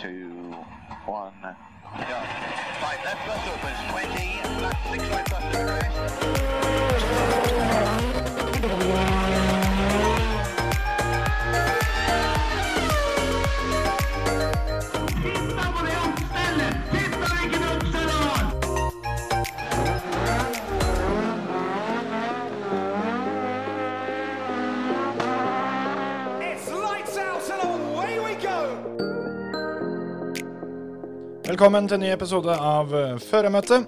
two, one. Go. Left opens 20, left six right Velkommen til en ny episode av Føremøtet. Føremøte.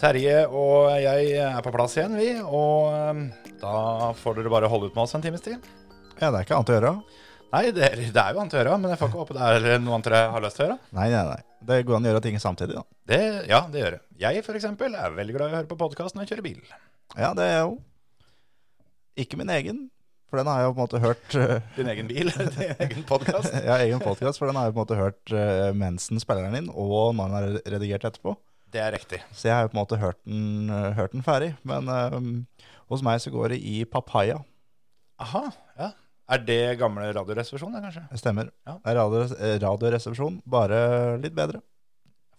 Terje og jeg er på plass igjen, vi. Og eh, da får dere bare holde ut med oss en times tid. Ja, det er ikke annet å gjøre. Nei, det er, det er jo annet å gjøre, men jeg får ikke håpe det er noe annet dere har lyst til å gjøre. Nei, nei, nei. Det går an å gjøre ting samtidig, da. Det, ja, det gjør det. Jeg for eksempel er veldig glad i å høre på podkast når jeg kjører bil. Ja, det er jeg jo. Ikke min egen, for den har jeg på en måte hørt eh, Din egen bil, din egen podkast. ja, egen podkast, for den har jeg på en måte hørt Mensen mens den spiller den inn, og når den er redigert etterpå. Det er riktig. Så jeg har jo på en måte hørt den, eh, hørt den ferdig. Men um, hos meg så går det i papaya. Aha, ja. Er det gamle Radioresepsjon, kanskje? Det stemmer. Ja. Det er radio, eh, radioresepsjon, bare litt bedre.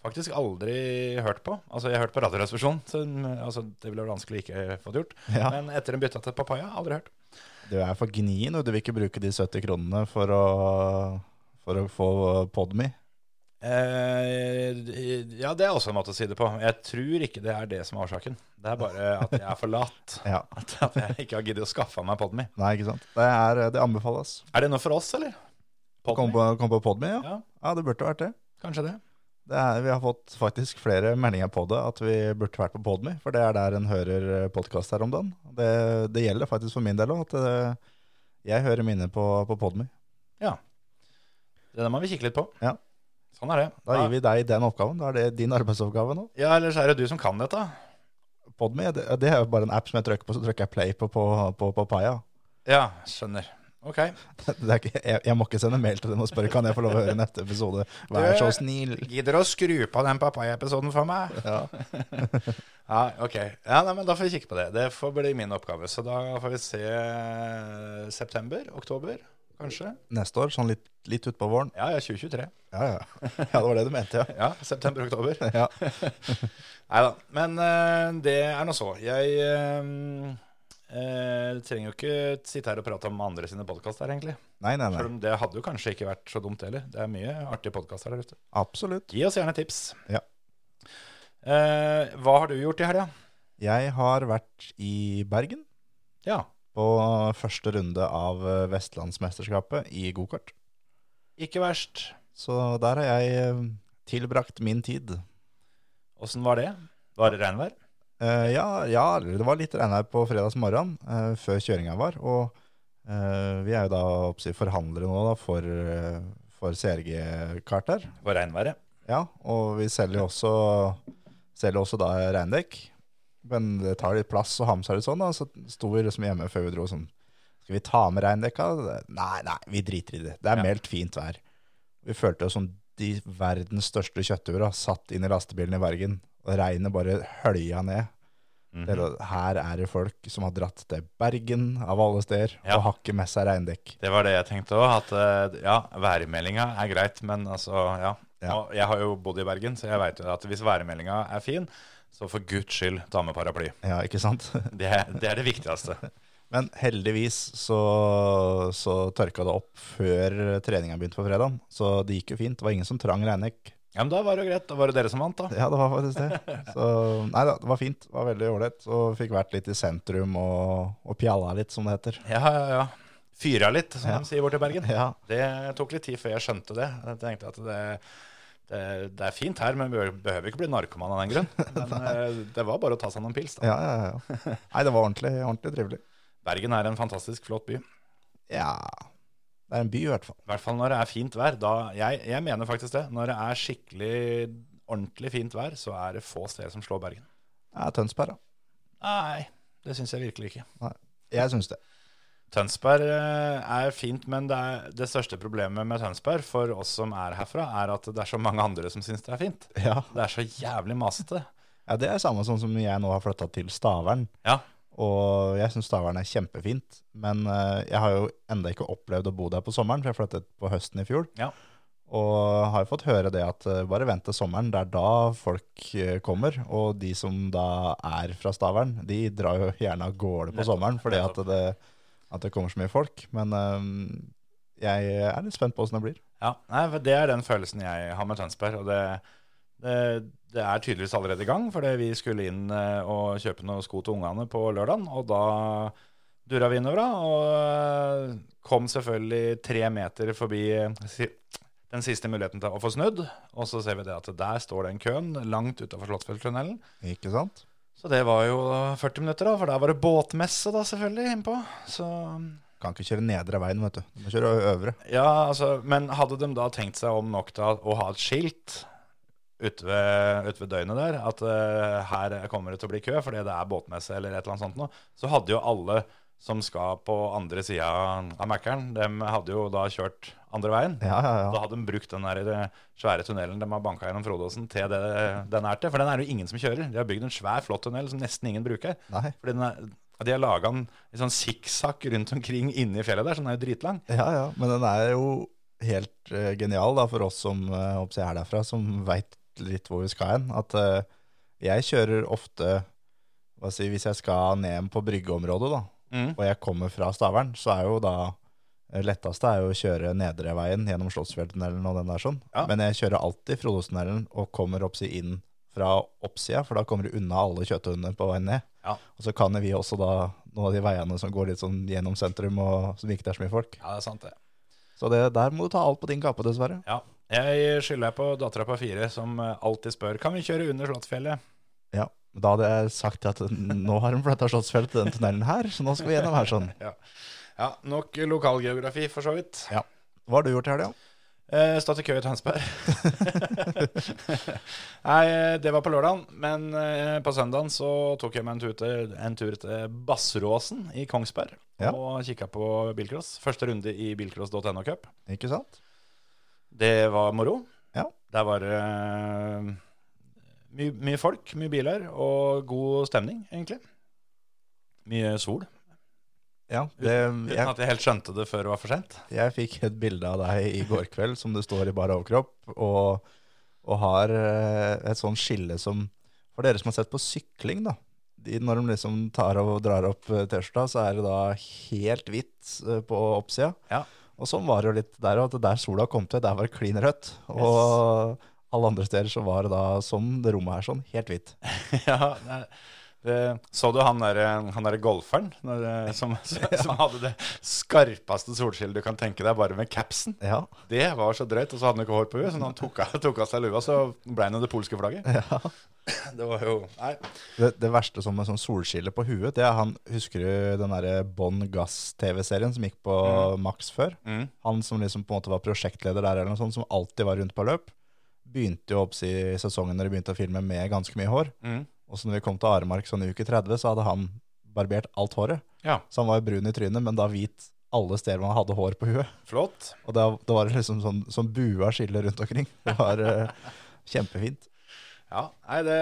Faktisk aldri hørt på. Altså, jeg har hørt på Radioresepsjon, så altså, det ville vært vanskelig ikke fått gjort. Ja. Men etter en bytta til Papaya, aldri hørt. Du er for gnien, og du vil ikke bruke de 70 kronene for å, for å få Podme. Eh, ja, det er også en måte å si det på. Jeg tror ikke det er det som er årsaken. Det er bare at jeg er for lat. Ja. At, jeg ikke har giddet å skaffe meg Podme. Nei, ikke sant. Det, er, det anbefales. Er det noe for oss, eller? Kom på, kom på Podme, ja. Ja, Ja, det burde vært det. kanskje det. Er, vi har fått faktisk flere meldinger på det, at vi burde vært på Podme. For det er der en hører podkast her om dagen. Det, det gjelder faktisk for min del òg, at eh, jeg hører mine på, på Podme. Ja. Det må vi kikke litt på. Ja. Sånn er det. Da gir vi deg den oppgaven. Da er det din arbeidsoppgave nå. Ja, ellers er det du som kan dette. Podme det, det er jo bare en app som jeg trykker på, så trykker jeg play på, på, på Papaya. Ja, skjønner. Ok. Ikke, jeg, jeg må ikke sende mail til dem og spørre kan jeg få lov å høre neste episode. Vær så snill. Gidder å skru på den Papaya-episoden for meg? Ja. Ja, ok. Ja, nei, men Da får vi kikke på det. Det får bli min oppgave. Så da får vi se september, oktober, kanskje. Neste år, sånn litt, litt utpå våren. Ja, ja, 2023. Ja, ja. ja, det var det du mente, ja. Ja, september-oktober. ja. Nei da. Men eh, det er nå så. Jeg eh, eh, trenger jo ikke sitte her og prate om andre sine podkaster, egentlig. Nei, nei, nei. Selv om det hadde jo kanskje ikke vært så dumt heller. Det er mye artige podkaster der ute. Absolutt. Gi oss gjerne tips. Ja. Eh, hva har du gjort i helga? Jeg har vært i Bergen Ja. på første runde av eh, Vestlandsmesterskapet i gokart. Ikke verst. Så der har jeg eh, tilbrakt min tid. Åssen var det? Var det regnvær? Eh, ja, ja, det var litt regnvær på fredags morgen uh, før kjøringa var. Og uh, vi er jo da oppsi, forhandlere nå da, for, eh, for CRG-kart her. For regnværet? Ja, og vi selger også, selger også da regndekk. Men det tar litt plass å ha med seg litt sånn. Da. Så sto vi liksom hjemme før vi dro sånn Skal vi ta med regndekka? Nei, nei, vi driter i det. Det er Ja. meldt fint vær. Vi følte oss som de verdens største kjøtthuer satt inn i lastebilen i Bergen. Og regnet bare hølja ned. Mm er- Her er det folk som har dratt til Bergen av alle steder Ja. og har ikke med seg regndekk. Det var det jeg tenkte òg. At eh, ja, værmeldinga er greit, men altså, ja. Ja. Og Jeg har jo bodd i Bergen, så jeg veit jo at hvis værmeldinga er fin, så for guds skyld ta med paraply. Ja, ikke sant? Det, det er det viktigste. Men heldigvis så, så tørka det opp før treninga begynte på fredag. Så det gikk jo fint. Det var ingen som trang regndekk. Ja, men Da var det jo greit. Da var det dere som vant, da. Ja, det var faktisk det. Så nei da, det var fint. Det var veldig ålreit. Og fikk vært litt i sentrum og, og pjalla litt, som det heter. Ja, ja, ja. Fyra litt, som Ja. de sier borte i Bergen. Ja, Det tok litt tid før jeg skjønte det. Jeg tenkte at det, det, det er fint her, men vi behøver ikke bli narkoman av den grunn. Men eh, det var bare å ta seg noen pils, da. ja, ja. ja. Nei, det var ordentlig, ordentlig trivelig. Bergen er en fantastisk flott by. Ja Det er en by, i hvert fall. I hvert fall når det er fint vær. Da, jeg, jeg mener faktisk det. Når det er skikkelig ordentlig fint vær, så er det få steder som slår Bergen. Ja, Tønsberg, da. Nei, det syns jeg virkelig ikke. Nei. Jeg syns det. Tønsberg eh, er fint, men det, er, det største problemet med Tønsberg for oss som er herfra, er at det er så mange andre som syns det er fint. Ja. Det er så jævlig masete. ja, Det er samme sånn som jeg nå har flytta til Stavern. Ja. Og jeg syns Stavern er kjempefint. Men eh, jeg har jo enda ikke opplevd å bo der på sommeren, for jeg flyttet på høsten i fjor. Ja. Og har fått høre det at eh, bare vent til sommeren, det er da folk eh, kommer. Og de som da er fra Stavern, de drar jo gjerne av gårde på Nettopp, sommeren fordi at det, at det kommer så mye folk. Men eh, jeg er litt spent på åssen det blir. Ja, nei, for Det er den følelsen jeg har med Tønsberg. Og det, det, det er tydeligvis allerede i gang, fordi vi skulle inn eh, og kjøpe noen sko til ungene på lørdagen. Og da dura vi innover, da. Og eh, kom selvfølgelig tre meter forbi eh, den siste muligheten til å få snudd. Og så ser vi det at der står den køen langt utafor Slottsfjelltunnelen. Ikke sant? Så det var jo 40 minutter, da, for der var det båtmesse, da, selvfølgelig, innpå. Så Kan ikke kjøre nedre veien, vet du. Du må kjøre øvre. Ja, altså, men hadde de da tenkt seg om nok til å ha et skilt ute ved, ut ved døgnet der, at uh, her kommer det til å bli kø fordi det er båtmesse eller et eller annet sånt noe, så hadde jo alle som skal på andre sida av Mækkern, de hadde jo da kjørt andre veien. Ja, ja, Da hadde de brukt den der eh, svære tunnelen de har banka gjennom Frodåsen til det den er til. For den er det jo ingen som kjører. De har bygd en svær, flott tunnel som nesten ingen bruker. Nei. Fordi den er, de har laga den i sånn sikksakk rundt omkring inne i fjellet der, så den er jo dritlang. Ja, ja. Men den er jo helt uh, genial da, for oss som uh, er derfra, som veit litt hvor vi skal hen. At eh, jeg kjører ofte hva si, Hvis jeg skal ned på bryggeområdet, da, Mm. og jeg kommer fra Stavern, så er jo da eh, letteste er jo å kjøre nedre veien gjennom Slottsfjelltunnelen og den der sånn. Ja. Men jeg kjører alltid Frodostunnelen og kommer oppsi inn fra oppsida, for da kommer du unna alle kjøtthundene på veien ned. Ja. Og så kan vi også da noen av de veiene som går litt sånn gjennom sentrum, og som ikke er så mye folk. Ja, det er sant, det. Så det, der må du ta alt på din kappe, dessverre. Ja. Jeg skylder på dattera på fire, som eh, alltid spør Kan vi kjøre under Slottsfjellet. Ja. Da hadde jeg sagt at nå har hun flytta Slottsfjellet til den tunnelen her, så nå skal vi gjennom her sånn. Ja. ja, nok lokalgeografi, for så vidt. Ja. Hva har du gjort i helga? Eh, Stått i kø i Tønsberg. Nei, det var på lørdagen, men eh, på søndagen så tok jeg meg en tur til, en tur til Basseråsen i Kongsberg Ja. og kikka på bilcross. Første runde i bilcross.no Cup. Ikke sant? Det var moro. Ja. Der var det uh, mye, mye folk, mye biler og god stemning, egentlig. Mye sol. Ja, det, Uten jeg, at jeg helt skjønte det før det var for sent. jeg fikk et bilde av deg i går kveld som du står i bar overkropp, og, og har eh, et sånn skille som For dere som har sett på sykling, da. De, når de liksom tar og drar opp eh, T-skjorta, så er det da helt hvitt eh, på oppsida. Ja. Og sånn var det jo litt der òg, at der sola kom til, der var det klin rødt. Og alle andre steder så var det da sånn det rommet her, sånn helt hvitt. ja, så du han der, han der golferen når, som, som, som hadde det skarpeste solskillet du kan tenke deg, bare med capsen? Ja. Det var så drøyt, og så hadde han ikke hår på huet, så når han tok tok av seg lua, så ble han jo det polske flagget. ja. Det var jo Nei. Det, det verste som med sånn solskille på huet, det er han Husker du den derre Bånn Gass-TV-serien som gikk på Max før? Mm. Han som liksom på en måte var prosjektleder der, eller noe sånt, som alltid var rundt på løp. Begynte jo opp i sesongen når de begynte å filme med ganske mye hår. Mm. Og så når vi kom til Aremark sånn i uke 30, så hadde han barbert alt håret. Ja, Så han var brun i trynet, men da hvit alle steder man hadde hår på huet. flott. Og det, det var liksom sånn, sånn bua skille rundt omkring. Det var uh, kjempefint. Ja, nei, det,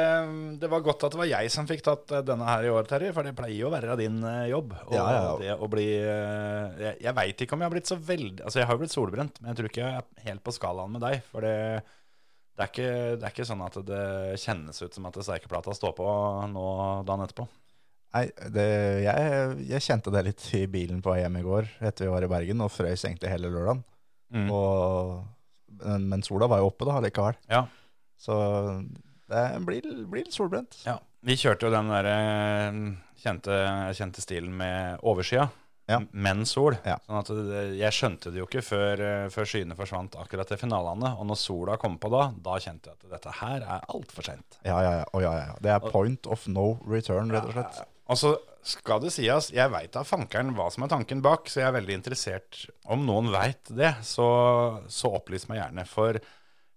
det var godt at det var jeg som fikk tatt eh, denne her i år, Terje, for det pleier jo å være din eh, jobb. Og Ja, ja, ja. det å bli Jeg, jeg veit ikke om jeg har blitt så veldig Altså, jeg har jo blitt solbrent, men jeg tror ikke jeg er helt på skalaen med deg. For det, det, er ikke, det er ikke sånn at det kjennes ut som at steikeplata står på nå dagen etterpå. Nei, det, jeg, jeg kjente det litt i bilen på hjem i går etter vi var i Bergen, og frøs egentlig hele lørdagen. Mm. Og, men, men sola var jo oppe da likevel. Ja. Så det blir, blir litt solbrent. Ja, Vi kjørte jo den der eh, kjente, kjente stilen med overskya, Ja. men sol. Ja. Sånn at det, jeg skjønte det jo ikke før, eh, før skyene forsvant akkurat til finalene. Og når sola kom på da, da kjente jeg at dette her er altfor sent. Ja, ja, ja. Oh, ja, ja. Det er point of no return, rett og slett. Og så skal det sies, jeg veit da fankeren hva som er tanken bak, så jeg er veldig interessert Om noen veit det, så, så opplys meg gjerne. For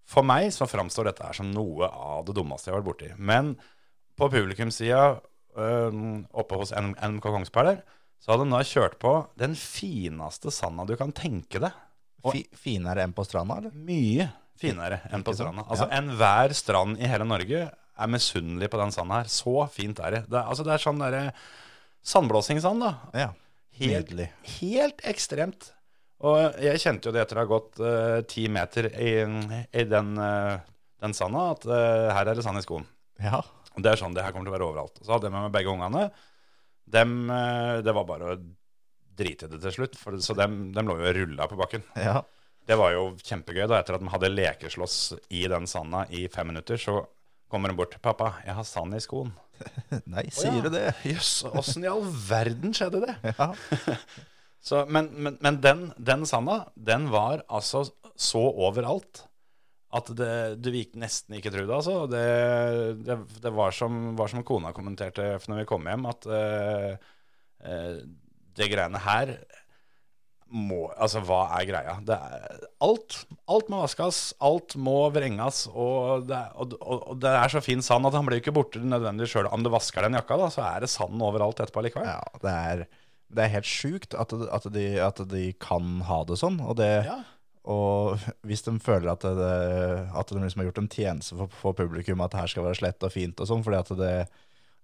for meg så framstår dette her som noe av det dummeste jeg har vært borti. Men på publikumssida øh, oppe hos NMK Kongsberg der, så hadde de da kjørt på den fineste sanda du kan tenke deg. Fi, finere enn på stranda, eller? Mye finere enn på stranda. Altså Ja. Enhver strand i hele Norge er misunnelig på den sanda her. Så fint er det. Det er, altså, det er sånn derre sandblåsingssand, da. Ja. Helt, Nydelig. helt ekstremt. Og jeg kjente jo det etter å ha gått ti ti meter i, i den, uh, den sanda, at uh, her er det sand i skoen. Ja. Og det er sånn det her kommer til å være overalt. Så hadde jeg med meg begge ungene. Dem, eh, det var bare å drite i det til slutt, for, så dem, dem lå jo og rulla på bakken. ja. Det var jo kjempegøy. da, Etter at de hadde lekeslåss i den sanda i fem minutter, så kommer de bort. 'Pappa, jeg har sand i skoen'. Nei, sier du det? Jøss, åssen i all verden skjedde det? Ja. Så, men men, men den, den sanda, den var altså så overalt at det, du gikk nesten ikke tro det. Altså. Det, det, det var, som, var som kona kommenterte når vi kom hjem, at uh, uh, det greiene her må Altså, hva er greia? Det er, alt, alt må vaskes, alt må vrenges, og det, er- og, og, og det er så fin sand at han blir ikke borte nødvendigvis sjøl om du vasker den jakka, da, så er det sand overalt etterpå likevel. Ja, det er, det er helt sjukt at, at, de, at de kan ha det sånn. Og, det, Ja. Og hvis de føler at, det, at de liksom har gjort en tjeneste for, for publikum, at det her skal være slett og fint og sånn, for det,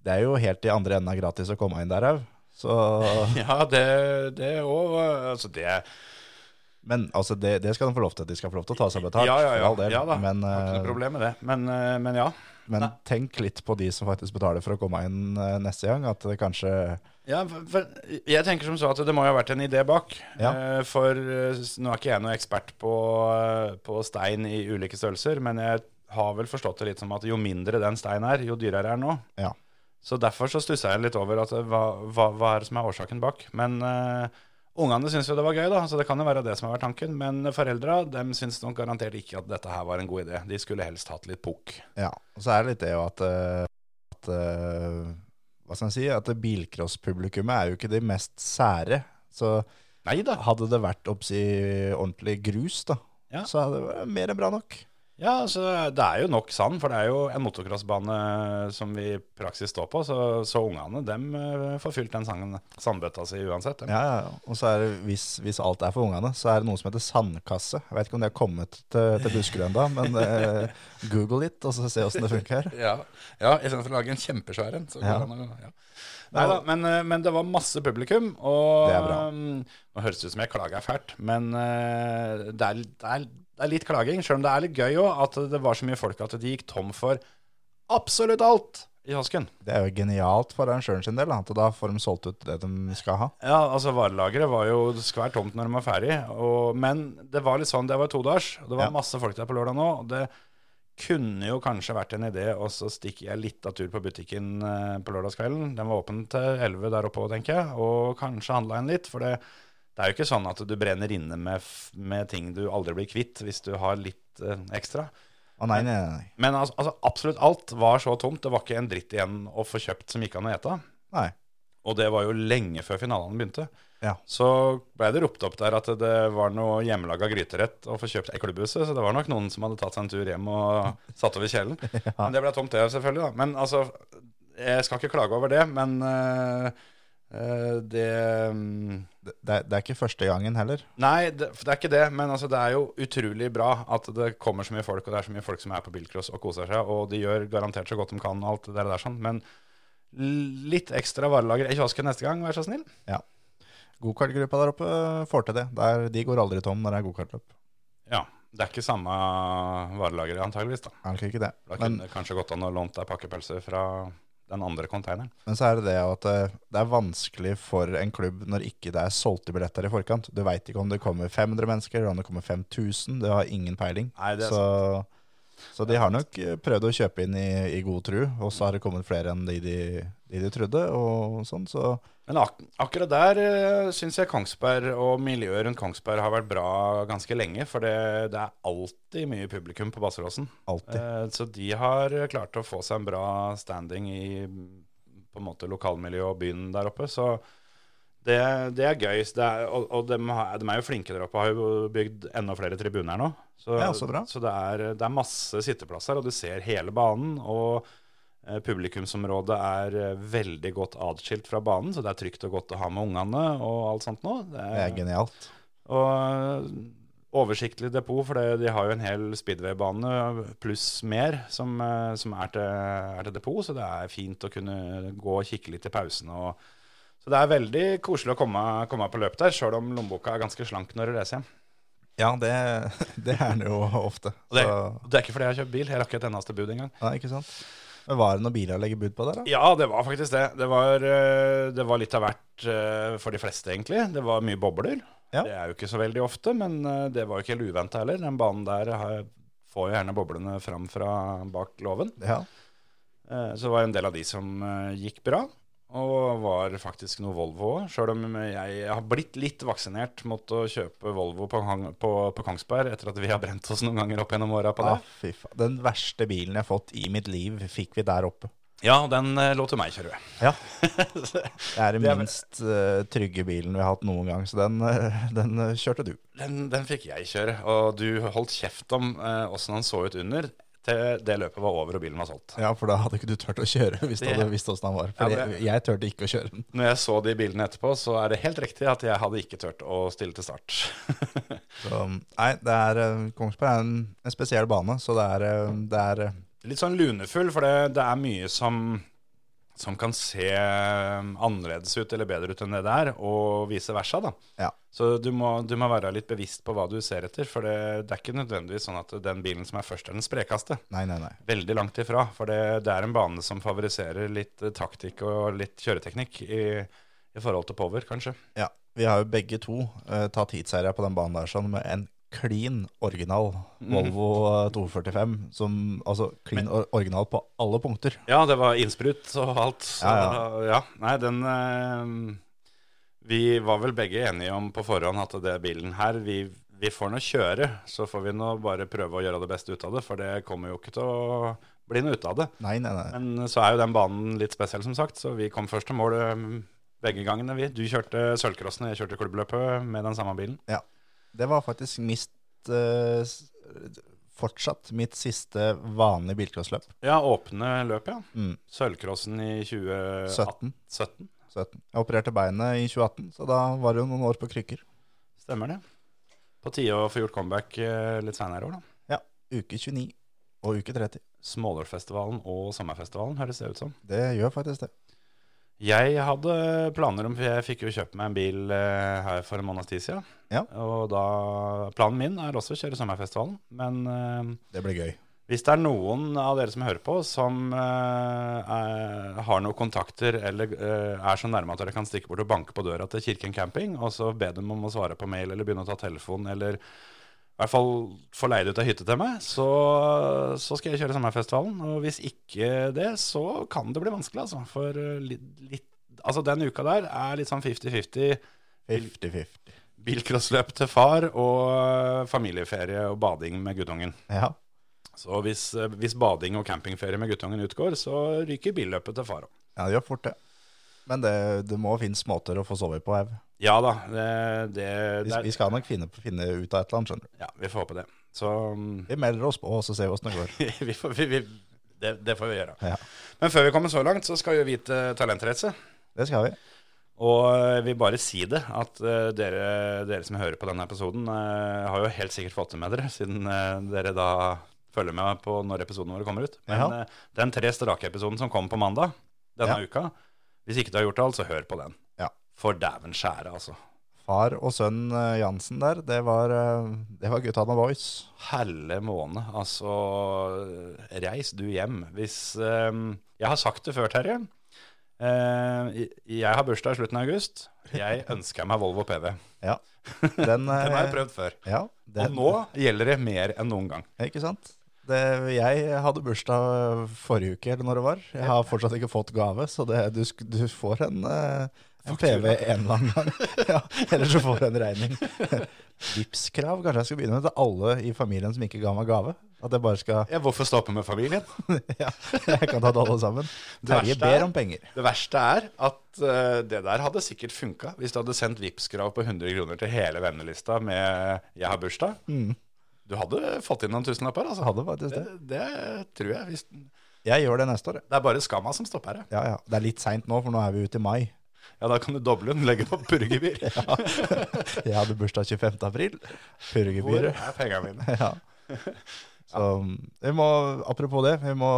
det er jo helt i andre enden av gratis å komme inn der òg. Så Ja, det, òg Altså, det Men altså, det, det skal de få lov til. De skal få lov til å ta seg betalt. Ja, ja, ja. del. ja da. Men, Har ikke eh, noe problem med det. Men, eh, men ja. men Nei. tenk litt på de som faktisk betaler for å komme inn eh, neste gang. At det kanskje Ja, for, jeg tenker som så at det må jo ha vært en idé bak. Ja. Eh, For eh, nå er ikke jeg noen ekspert på, eh, på stein i ulike størrelser, men jeg har vel forstått det litt som at jo mindre den steinen er, jo dyrere er den nå. Ja. Så derfor så stussa jeg litt over at eh, hva, hva, hva er det som er årsaken bak. Men uh, ungene syns jo det var gøy, da, så det kan jo være det som har vært tanken. Men foreldra syns nok garantert ikke at dette her var en god idé. De skulle helst hatt litt pukk. Ja, og så er det litt det jo at, eh, at eh, Hva skal jeg si? At bilcross-publikummet er jo ikke de mest sære. Så Neida. hadde det vært oppsi ordentlig grus, da, Ja. så hadde det vært mer enn bra nok. Ja, altså, det er jo nok sand, for det er jo en motocrossbane som vi i praksis står på, så, så ungene dem eh, får fylt den sangen, sandbøtta si uansett. dem. Ja, ja, ja. Og så er det, hvis, hvis alt er for ungene, så er det noe som heter sandkasse. Jeg vet ikke om det har kommet til, til Buskerud ennå, men eh, google litt, og så se åssen det funker. Ja, ja istedenfor å lage en kjempesvær en. så går det an Ja. Neida, men, eh, men det var masse publikum, og Det er bra. um, Nå høres det ut som jeg klager fælt, men eh, det, er, det, er, det er litt klaging. Selv om det er litt gøy òg, at det var så mye folk at de gikk tom for absolutt alt i Hasken. Det er jo genialt for arrangøren sin del, at da får de solgt ut det de skal ha. Ja, altså varelageret var jo skvært tomt når de var ferdig. Og, men det var litt sånn, det var todagers. Og det var Ja. masse folk der på lørdag nå. Og det kunne jo kanskje vært en idé, og så stikker jeg litt av tur på butikken eh, på lørdagskvelden. Den var åpen til 11 der oppe òg, tenker jeg. Og kanskje handla inn litt. For det, det er jo ikke sånn at du brenner inne med, med ting du aldri blir kvitt, hvis du har litt eh, ekstra. Å nei, nei, nei. Men altså, altså, absolutt alt var så tomt. Det var ikke en dritt igjen å få kjøpt som gikk an å ete. nei. Og det var jo lenge før finalen begynte. Ja. Så ble det ropt opp der at det var noe hjemmelaga gryterett å få kjøpt i klubbhuset. Så det var nok noen som hadde tatt seg en tur hjem og satt over kjelen. ja. Men det ble tomt, det selvfølgelig. da. Men altså, jeg skal ikke klage over det, men eh, det mm, Det, det, er, er ikke første gangen heller. Nei, det, det er ikke det. Men altså, det er jo utrolig bra at det kommer så mye folk, og det er så mye folk som er på bilcross og koser seg. Og de gjør garantert så godt de kan, alt det der, sånn. Men litt ekstra varelager i kiosken neste gang, vær så snill. Gokartgruppa der oppe får til det. Der, de går aldri tom når det er gokartløp. Ja. Det er ikke samme varelager, antageligvis. da. Ikke det. Da Men, kunne det kanskje gått an å låne deg pakkepølse fra den andre containeren. men så er det det at eh, det er vanskelig for en klubb når ikke det er solgte billetter i forkant. Du veit ikke om det kommer 500 mennesker, eller om det kommer 5000. Du har ingen peiling. Nei, det er så, så de har nok eh, prøvd å kjøpe inn i, i god tru, og så har det kommet flere enn de de, de, de trodde. og sånn, så Men ak akkurat der uh, syns jeg Kongsberg og miljøet rundt Kongsberg har vært bra ganske lenge. For det, det er alltid mye publikum på Basseråsen. Eh, så de har klart å få seg en bra standing i på en måte lokalmiljøet og byen der oppe. Så det, det er gøy. Det er, og og de, de er jo flinke der oppe. Har jo bygd enda flere tribuner nå. Så, Ja, så så det, er, det er masse sitteplasser, og du ser hele banen. Og publikumsområdet er eh, veldig godt atskilt fra banen, så det er trygt og godt å ha med ungene og alt sånt nå. Det Det er genialt. og eh, oversiktlig depot, for det, de har jo en hel speedway-bane pluss mer som, eh, som er, til, er til depot, så det er fint å kunne gå og kikke litt i pausen og Så det er veldig koselig å komme, komme på løp der, sjøl om lommeboka er ganske slank når du reiser hjem. Ja, det, det er den jo ofte. Og det, det er ikke fordi jeg har kjøpt bil, jeg rakk et eneste bud engang. nei, ikke sant? Men var det noen biler å legge bud på der, da? Ja, det var faktisk det. Det var, eh, det var litt av hvert eh, for de fleste, egentlig. Det var mye bobler. Ja. Det er jo ikke så veldig ofte, men eh, det var jo ikke helt uventa heller. Den banen der får jo gjerne boblene fram fra bak låven. Ja. Så det var en del av de som gikk bra, og var faktisk noe Volvo òg. Sjøl om jeg har blitt litt vaksinert mot å kjøpe Volvo på, på, på Kongsberg etter at vi har brent oss noen ganger opp gjennom åra på det. Ah. Den verste bilen jeg har fått i mitt liv, fikk vi der oppe. Ja, den eh, lå til meg kjøre. Ja. Det er den minst uh, trygge bilen vi har hatt noen gang, så den, uh, den kjørte du. Den, den fikk jeg kjøre, og du holdt kjeft om åssen han så ut under, til det løpet var over og bilen var solgt. Ja, for da hadde ikke du tørt å kjøre hvis du hadde visst åssen han var. For Ja, det- jeg turte ikke å kjøre den. Når jeg så de bilene etterpå, så er det helt riktig at jeg hadde ikke turt å stille til start. Så, nei, det er, eh, Kongsberg er en, en spesiell bane, så det er, eh, det er eh, Litt sånn lunefull, for det, det er mye som, som kan se annerledes ut eller bedre ut enn det det er, og vice versa. da. Ja. Så du må, du må være litt bevisst på hva du ser etter, for det, det er ikke nødvendigvis sånn at den bilen som er først, er den sprekeste. Nei, nei, nei. Veldig langt ifra, for det, det er en bane som favoriserer litt eh, taktikk og litt kjøreteknikk i, i forhold til power, kanskje. Ja, vi har jo begge to uh, tatt heatseiere på den banen der sånn med en klin original Volvo eh, 245, som, altså klin original på alle punkter. Ja, det var innsprut og alt. Så, Ja, ja, Nei, den eh, Vi var vel begge enige om på forhånd at det bilen her vi, vi får nå kjøre, så får vi nå bare prøve å gjøre det beste ut av det, for det kommer jo ikke til å bli noe ut av det. Nei, nei, nei. Men så er jo den banen litt spesiell, som sagt, så vi kom først til mål eh, begge gangene, vi. Du kjørte sølvcrossen, jeg kjørte klubbløpet med den samme bilen. Ja. Det var faktisk mist uh, fortsatt mitt siste vanlige bilcrossløp. Ja, åpne løp, ja. Mm. Sølvcrossen i 2017. 17. 17. Jeg opererte beinet i 2018, så da var det jo noen år på krykker. Stemmer det. På tide å få gjort comeback eh, litt senere i år, da. Ja, uke 29 og uke 30. Smålårfestivalen og Sommerfestivalen, høres det ut som. Det gjør faktisk det. Jeg hadde planer om, for jeg fikk jo kjøpt meg en bil eh, her for en måneds tid siden. Ja. Og da, planen min er også å kjøre Sommerfestivalen. Men eh, Det blir gøy. hvis det er noen av dere som hører på, som eh, er, har noen kontakter eller eh, er så nærme at dere kan stikke bort og banke på døra til Kirken camping, og så be dem om å svare på mail eller begynne å ta telefon, eller i hvert fall får leid ut ei hytte til meg, så, så skal jeg kjøre Sommerfestivalen. Og hvis ikke det, så kan det bli vanskelig, altså. For eh, litt, litt Altså, den uka der er litt sånn 50-50 50-50. bilcrossløp til far og eh, familieferie og bading med guttungen. Ja. Så hvis, eh, hvis bading og campingferie med guttungen utgår, så ryker billøpet til far òg. ja, det gjør fort det. Men det, det må finnes måter å få sove på her. Ja da, det, det, Vi, vi skal nok finne, finne ut av et eller annet, skjønner du. Ja, vi får håpe det. Så mm, Vi melder oss på, og så ser vi åssen det går. vi får, vi, det, det får vi gjøre. Ja, Men før vi kommer så langt, så skal vi vite Talentrace. det skal vi. Og jeg vil bare si det, at eh, dere, dere som hører på denne episoden, eh, har jo helt sikkert fått det med dere, siden eh, dere da følger med på når episoden vår kommer ut. Men Ja. eh, den tre strake-episoden som kom på mandag denne Ja. uka, hvis ikke du har gjort alt, så hør på den. Ja. For dæven skjære, altså. Far og sønn eh, Jansen der, det var, eh, det var gutta med voice. Helle måne. Altså, reis du hjem. Hvis um, Jeg har sagt det før, Terje. Uh, jeg har bursdag i slutten av august. Jeg ønsker meg Volvo PV. Ja. Den, Den har jeg prøvd før. Ja, den, Og nå gjelder det mer enn noen gang. Ikke sant? Det, jeg hadde bursdag forrige uke, eller når det var. Jeg har fortsatt ikke fått gave, så det, du, du får en, eh, en PV en eller annen gang. ja, eller så får du en regning. Vipps-krav, kanskje jeg skal begynne med til alle i familien som ikke ga meg gave. At jeg bare skal Ja, hvorfor stoppe med familien? Ja, jeg kan ta det alle sammen. Det Terje er- ber om penger. Det verste er at uh, det der hadde sikkert funka hvis du hadde sendt Vipps-krav på 100 kroner til hele vennelista med 'jeg har bursdag'. Du hadde fått inn noen tusenlapper, altså. Hadde faktisk Det, det. det tror jeg. Hvis, Jeg gjør det neste år. jeg. er bare skamma som stopper her. Ja, ja. Det er litt seint nå, for nå er vi ute i mai. Ja, da kan du doble den, legge på purregebyr. Jeg hadde bursdag 25. april. Hvor er pengene mine? Ja. Så vi må, apropos det, vi må,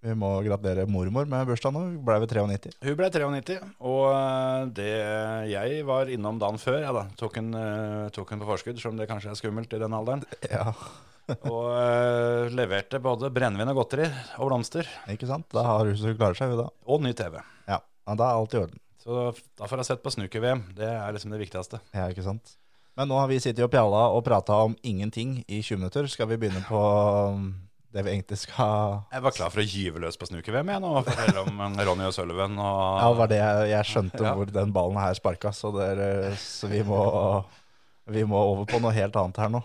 Vi må gratulere mormor med bursdagen nå. Ble ved 93. Hun ble 93, og eh, det jeg var innom dagen før, ja da, tok hun, eh, tok hun på forskudd, som det kanskje er skummelt i den alderen, Ja, og uh, leverte både brennevin og godteri og blomster, ikke sant? Da har hun så klarer seg, hun da. og ny TV. Ja, ja da er alt i orden. Så da får jeg sett på snooker-VM, det er liksom det viktigste. Ja, ikke sant? Men nå har vi sittet og pjalla og prata om ingenting i 20 minutter. Skal vi begynne på um, det vi egentlig skal Jeg var klar for å gyve løs på snooker-VM igjen og fortelle om eh, Ronny og Sullivan og Ja, det var det jeg, jeg skjønte Ja. hvor den ballen her sparka, så, er, så vi, må, vi må over på noe helt annet her nå.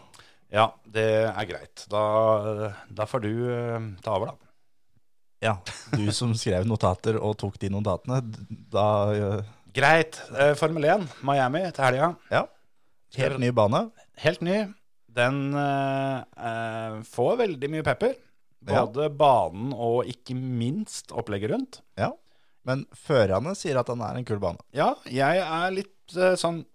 Ja, det er greit. Da, da får du eh, ta over, da. Ja, du som skrev notater og tok de notatene, da øh, Greit. Eh, Formel 1, Miami til helga. Ja. Helt ny bane. Helt ny. Den eh, eh, får veldig mye pepper. Ja. Både banen og ikke minst opplegget rundt. Ja. Men førerne sier at den er en kul bane. Ja, jeg er litt eh, sånn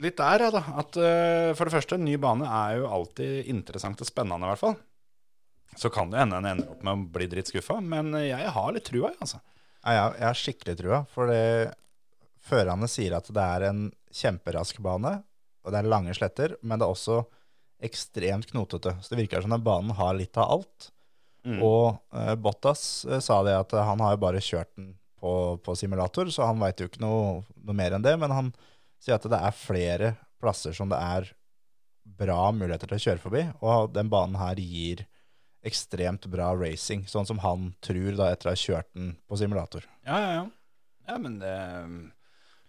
Litt der, ja, da. At eh, for det første, ny bane er jo alltid interessant og spennende, i hvert fall. Så kan det hende en ender opp med å bli dritt skuffa, men jeg har litt trua, jeg, altså. Ja, jeg har skikkelig trua, for førerne sier at det er en kjemperask bane, og det er lange sletter, men det er også ekstremt knotete. Så det virker som den banen har litt av alt. Mm. Og eh, Bottas eh, sa det at han har jo bare kjørt den på, på simulator, så han veit jo ikke noe, noe mer enn det. Men han sier at det er flere plasser som det er bra muligheter til å kjøre forbi, og den banen her gir ekstremt bra racing, sånn som han tror da etter å ha kjørt den på simulator. Ja, ja, ja. Ja, men det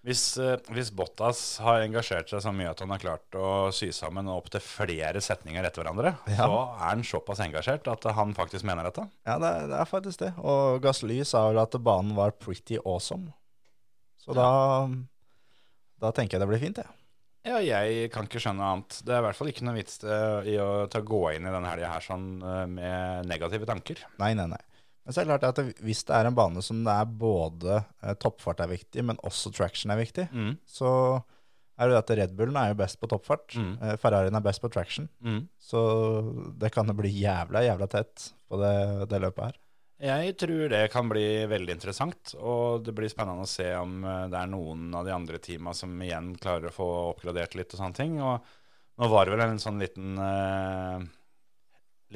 hvis, eh, hvis Bottas har engasjert seg så mye at han har klart å sy sammen opp til flere setninger etter hverandre, Ja. så er han såpass engasjert at han faktisk mener dette. Ja, det er, det er faktisk det. Og Gasly sa vel at banen var pretty awesome. Så da, da tenker jeg det blir fint, jeg. Ja, jeg kan ikke skjønne annet. Det er i hvert fall ikke noe vits eh, i å ta gå inn i denne helga her sånn eh, med negative tanker. Nei, nei, nei. Men så er det klart at hvis det er en bane som det er både eh, toppfart er viktig, men også traction er viktig, Mm. så er det at Red Bullen er jo best på toppfart. Mm. Eh, Ferrarien er best på traction. Mm. Så det kan jo bli jævla, jævla tett på det, det løpet her. Jeg tror det kan bli veldig interessant, og det blir spennende å se om eh, det er noen av de andre teama som igjen klarer å få oppgradert litt og sånne ting. Og nå var det vel en sånn liten, eh,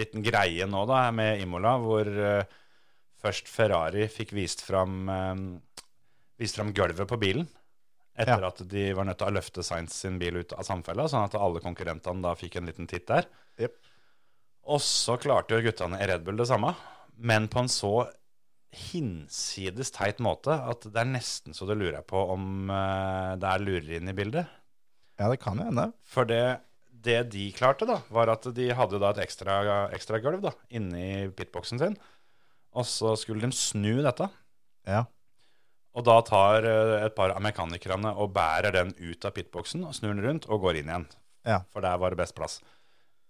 liten greie nå da med Imola, hvor eh, først Ferrari fikk vist fram, eh, vist fram gulvet på bilen. Etter Ja. at de var nødt til å løfte Sainz sin bil ut av samfella, sånn at alle konkurrentene da fikk en liten titt der. Yep. Og så klarte jo guttene i Red Bull det samme, men på en så hinsides teit måte at det er nesten så du lurer på om eh, det er lureri inne i bildet. Ja, det kan jo hende. For det, det de klarte, da, var at de hadde da et ekstra, ekstra gulv da, inni pitboksen sin. Og så skulle de snu dette. Ja. Og da tar eh, et par av mekanikerne og bærer den ut av pitboksen og snur den rundt og går inn igjen. Ja. For der var det best plass.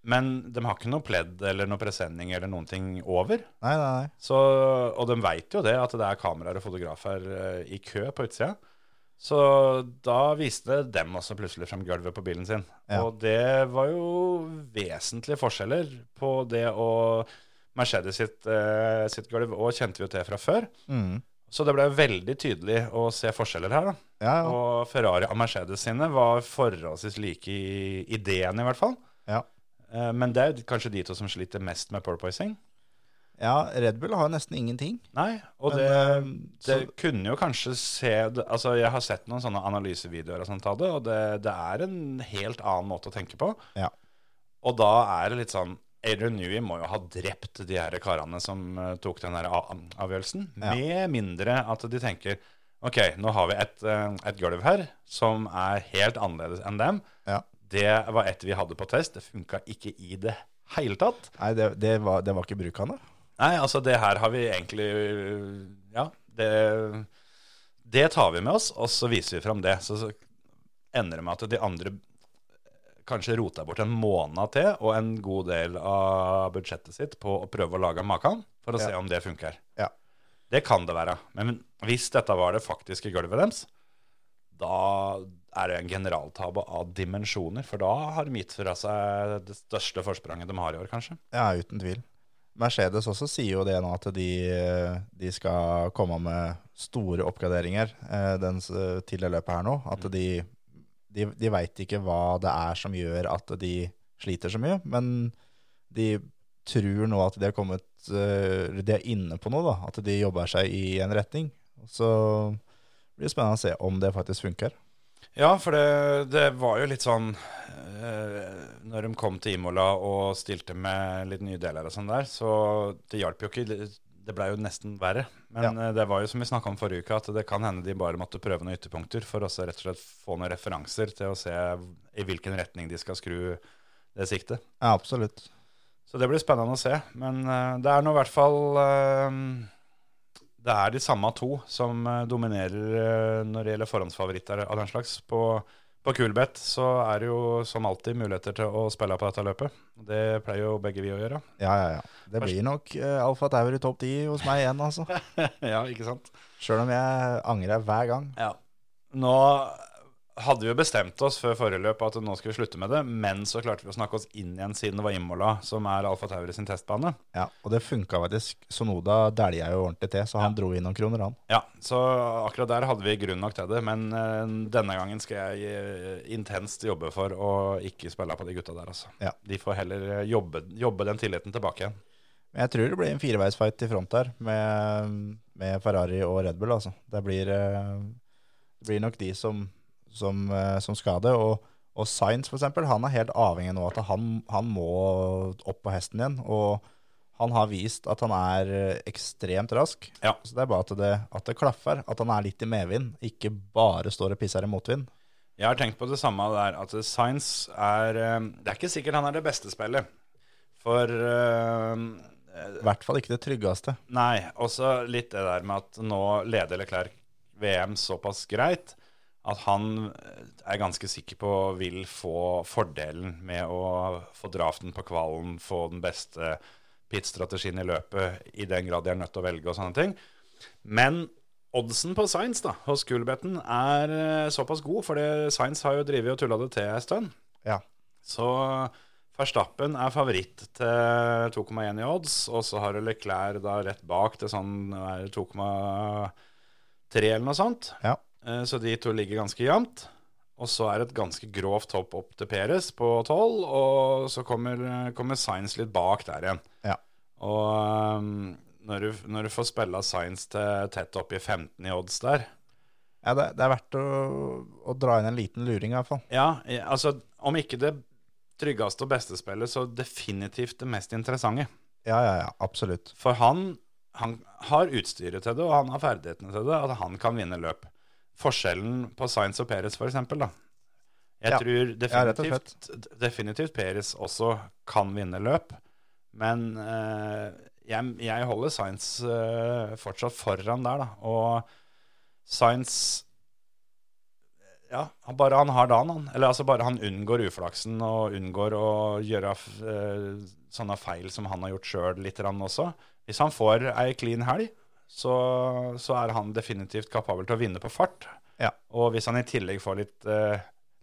Men de har ikke noe pledd eller noe presenning eller noen ting over. Nei, nei, nei. Så, og de veit jo det, at det er kameraer og fotografer eh, i kø på utsida. Så da viste dem også plutselig frem gulvet på bilen sin. Ja. Og det var jo vesentlige forskjeller på det og Mercedes sitt, eh, sitt gulv, og kjente vi jo til fra før. Mm. Så det ble veldig tydelig å se forskjeller her. da. Ja, ja. Og Ferrari og Mercedes sine var forholdsvis like i ideen, i hvert fall. Ja. Eh, Men det er kanskje de to som sliter mest med porpoising. ja, Red Bull har nesten ingenting. Nei, og Men, det, eh, det kunne jo kanskje se Altså, jeg har sett noen sånne analysevideoer og sånt av det, og det, det er en helt annen måte å tenke på. Ja. Og da er det litt sånn Adrian Newey må jo ha drept de her karene som eh, tok den der avgjørelsen. Ja. Med mindre at de tenker Ok, nå har vi et, eh, et gulv her som er helt annerledes enn dem. Ja. Det var et vi hadde på test. Det funka ikke i det hele tatt. Nei, det, det, var, det var ikke brukende. Nei, altså det her har vi egentlig Ja, det, det tar vi med oss, og så viser vi fram det. Så, så ender det med at de andre kanskje rota bort en måned til og en god del av budsjettet sitt på å prøve å lage makan for å Ja. se om det funker. Ja. Det kan det være. Men hvis dette var det faktiske gulvet deres, da er det en generaltabbe av dimensjoner. For da har de gitt fra seg det største forspranget de har i år, kanskje. Ja, uten tvil. Mercedes også sier jo det nå, at de, de skal komme med store oppgraderinger eh, den, til det løpet her nå. At de, de, de veit ikke hva det er som gjør at de sliter så mye, men de tror nå at de er kommet eh, De er inne på noe, da. At de jobber seg i en retning. Så blir det spennende å se om det faktisk funker. Ja, for det, det var jo litt sånn eh, Når de kom til Imola og stilte med litt nye deler og sånn der, så det hjalp jo ikke. Det- blei jo nesten verre. Men ja. det var jo som vi snakka om forrige uke, at det kan hende de bare måtte prøve noen ytterpunkter for å rett og slett få noen referanser til å se i hvilken retning de skal skru det siktet. Ja, absolutt. Så det blir spennende å se. Men eh, det er nå i hvert fall eh, Det er de samme to som eh, dominerer eh, når det gjelder forhåndsfavoritter av den slags. På, på Kulbeth så er det jo som alltid muligheter til å spille på dette løpet. Det pleier jo begge vi å gjøre. Ja, ja, ja. Det blir nok uh, Alfa Tauri topp 10 hos meg igjen, altså. ja, ikke sant? Sjøl om jeg angrer hver gang. Ja. Nå hadde vi jo bestemt oss før forrige løp at nå skal vi slutte med det, men så klarte vi å snakke oss inn igjen siden det var Imola, som er Alfa Tauri sin testbane. Ja, Og det funka faktisk. Sonoda dælja jo ordentlig til, så han dro inn noen kroner, han. Ja, så akkurat der hadde vi grunn nok til det. Men eh, denne gangen skal jeg eh, intenst jobbe for å ikke spille på de gutta der, altså. Ja. De får heller eh, jobbe, jobbe den tilliten tilbake igjen. Men jeg tror det blir en fireveisfight i front her, med, med Ferrari og Red Bull, altså. Det blir, det blir nok de som, som, eh, som skal det. Og, og Sainz, for eksempel, han er helt avhengig nå at han, han må opp på hesten igjen. Og han har vist at han er eh, ekstremt rask. Ja. Så det er bare at det, at det klaffer. At han er litt i medvind, ikke bare står og pisser i motvind. Jeg har tenkt på det samme der, at Science er eh, Det er ikke sikkert han er det beste spillet. For uh, I hvert fall ikke det tryggeste. Nei, også litt det der med at nå leder Leclerc VM såpass greit at han er ganske sikker på vil få fordelen med å få draften på kvalen, få den beste pit-strategien i løpet, i den grad de er nødt til å velge og sånne ting. Men oddsen på Science da, hos Kulbetten er eh, såpass god, for Science har jo drevet og tulla det til en stund. Ja. Så Verstappen er favoritt til 2,1 i odds, og så har du Leclerc da rett bak til sånn er 2,3 eller noe sånt. Ja. Eh, Så de to ligger ganske jevnt. Og så er det et ganske grovt hopp opp til Peres på 12, og så kommer, kommer Science litt bak der igjen. Ja. Og um, når, du, når du får spilla Science til tett opp i 15 i odds der, Ja, det, det er verdt å, å dra inn en liten luring, i hvert fall. Ja, altså om ikke det tryggeste og beste spillet, så definitivt det mest interessante. Ja, ja, ja, absolutt. For han, han har utstyret til det, og han har ferdighetene til det, at han kan vinne løp. Forskjellen på Science og Peres, da. Jeg Ja. tror Ja, definitivt, Peres også kan vinne løp, men eh, jeg, jeg holder Science eh, fortsatt foran der, da. Og Science ja, bare han har dagen, han. Eller altså bare han unngår uflaksen og unngår å gjøre eh, sånne feil som han har gjort sjøl litt også. Hvis han får ei clean helg, så, så er han definitivt kapabel til å vinne på fart. Ja. Og hvis han i tillegg får litt, uh,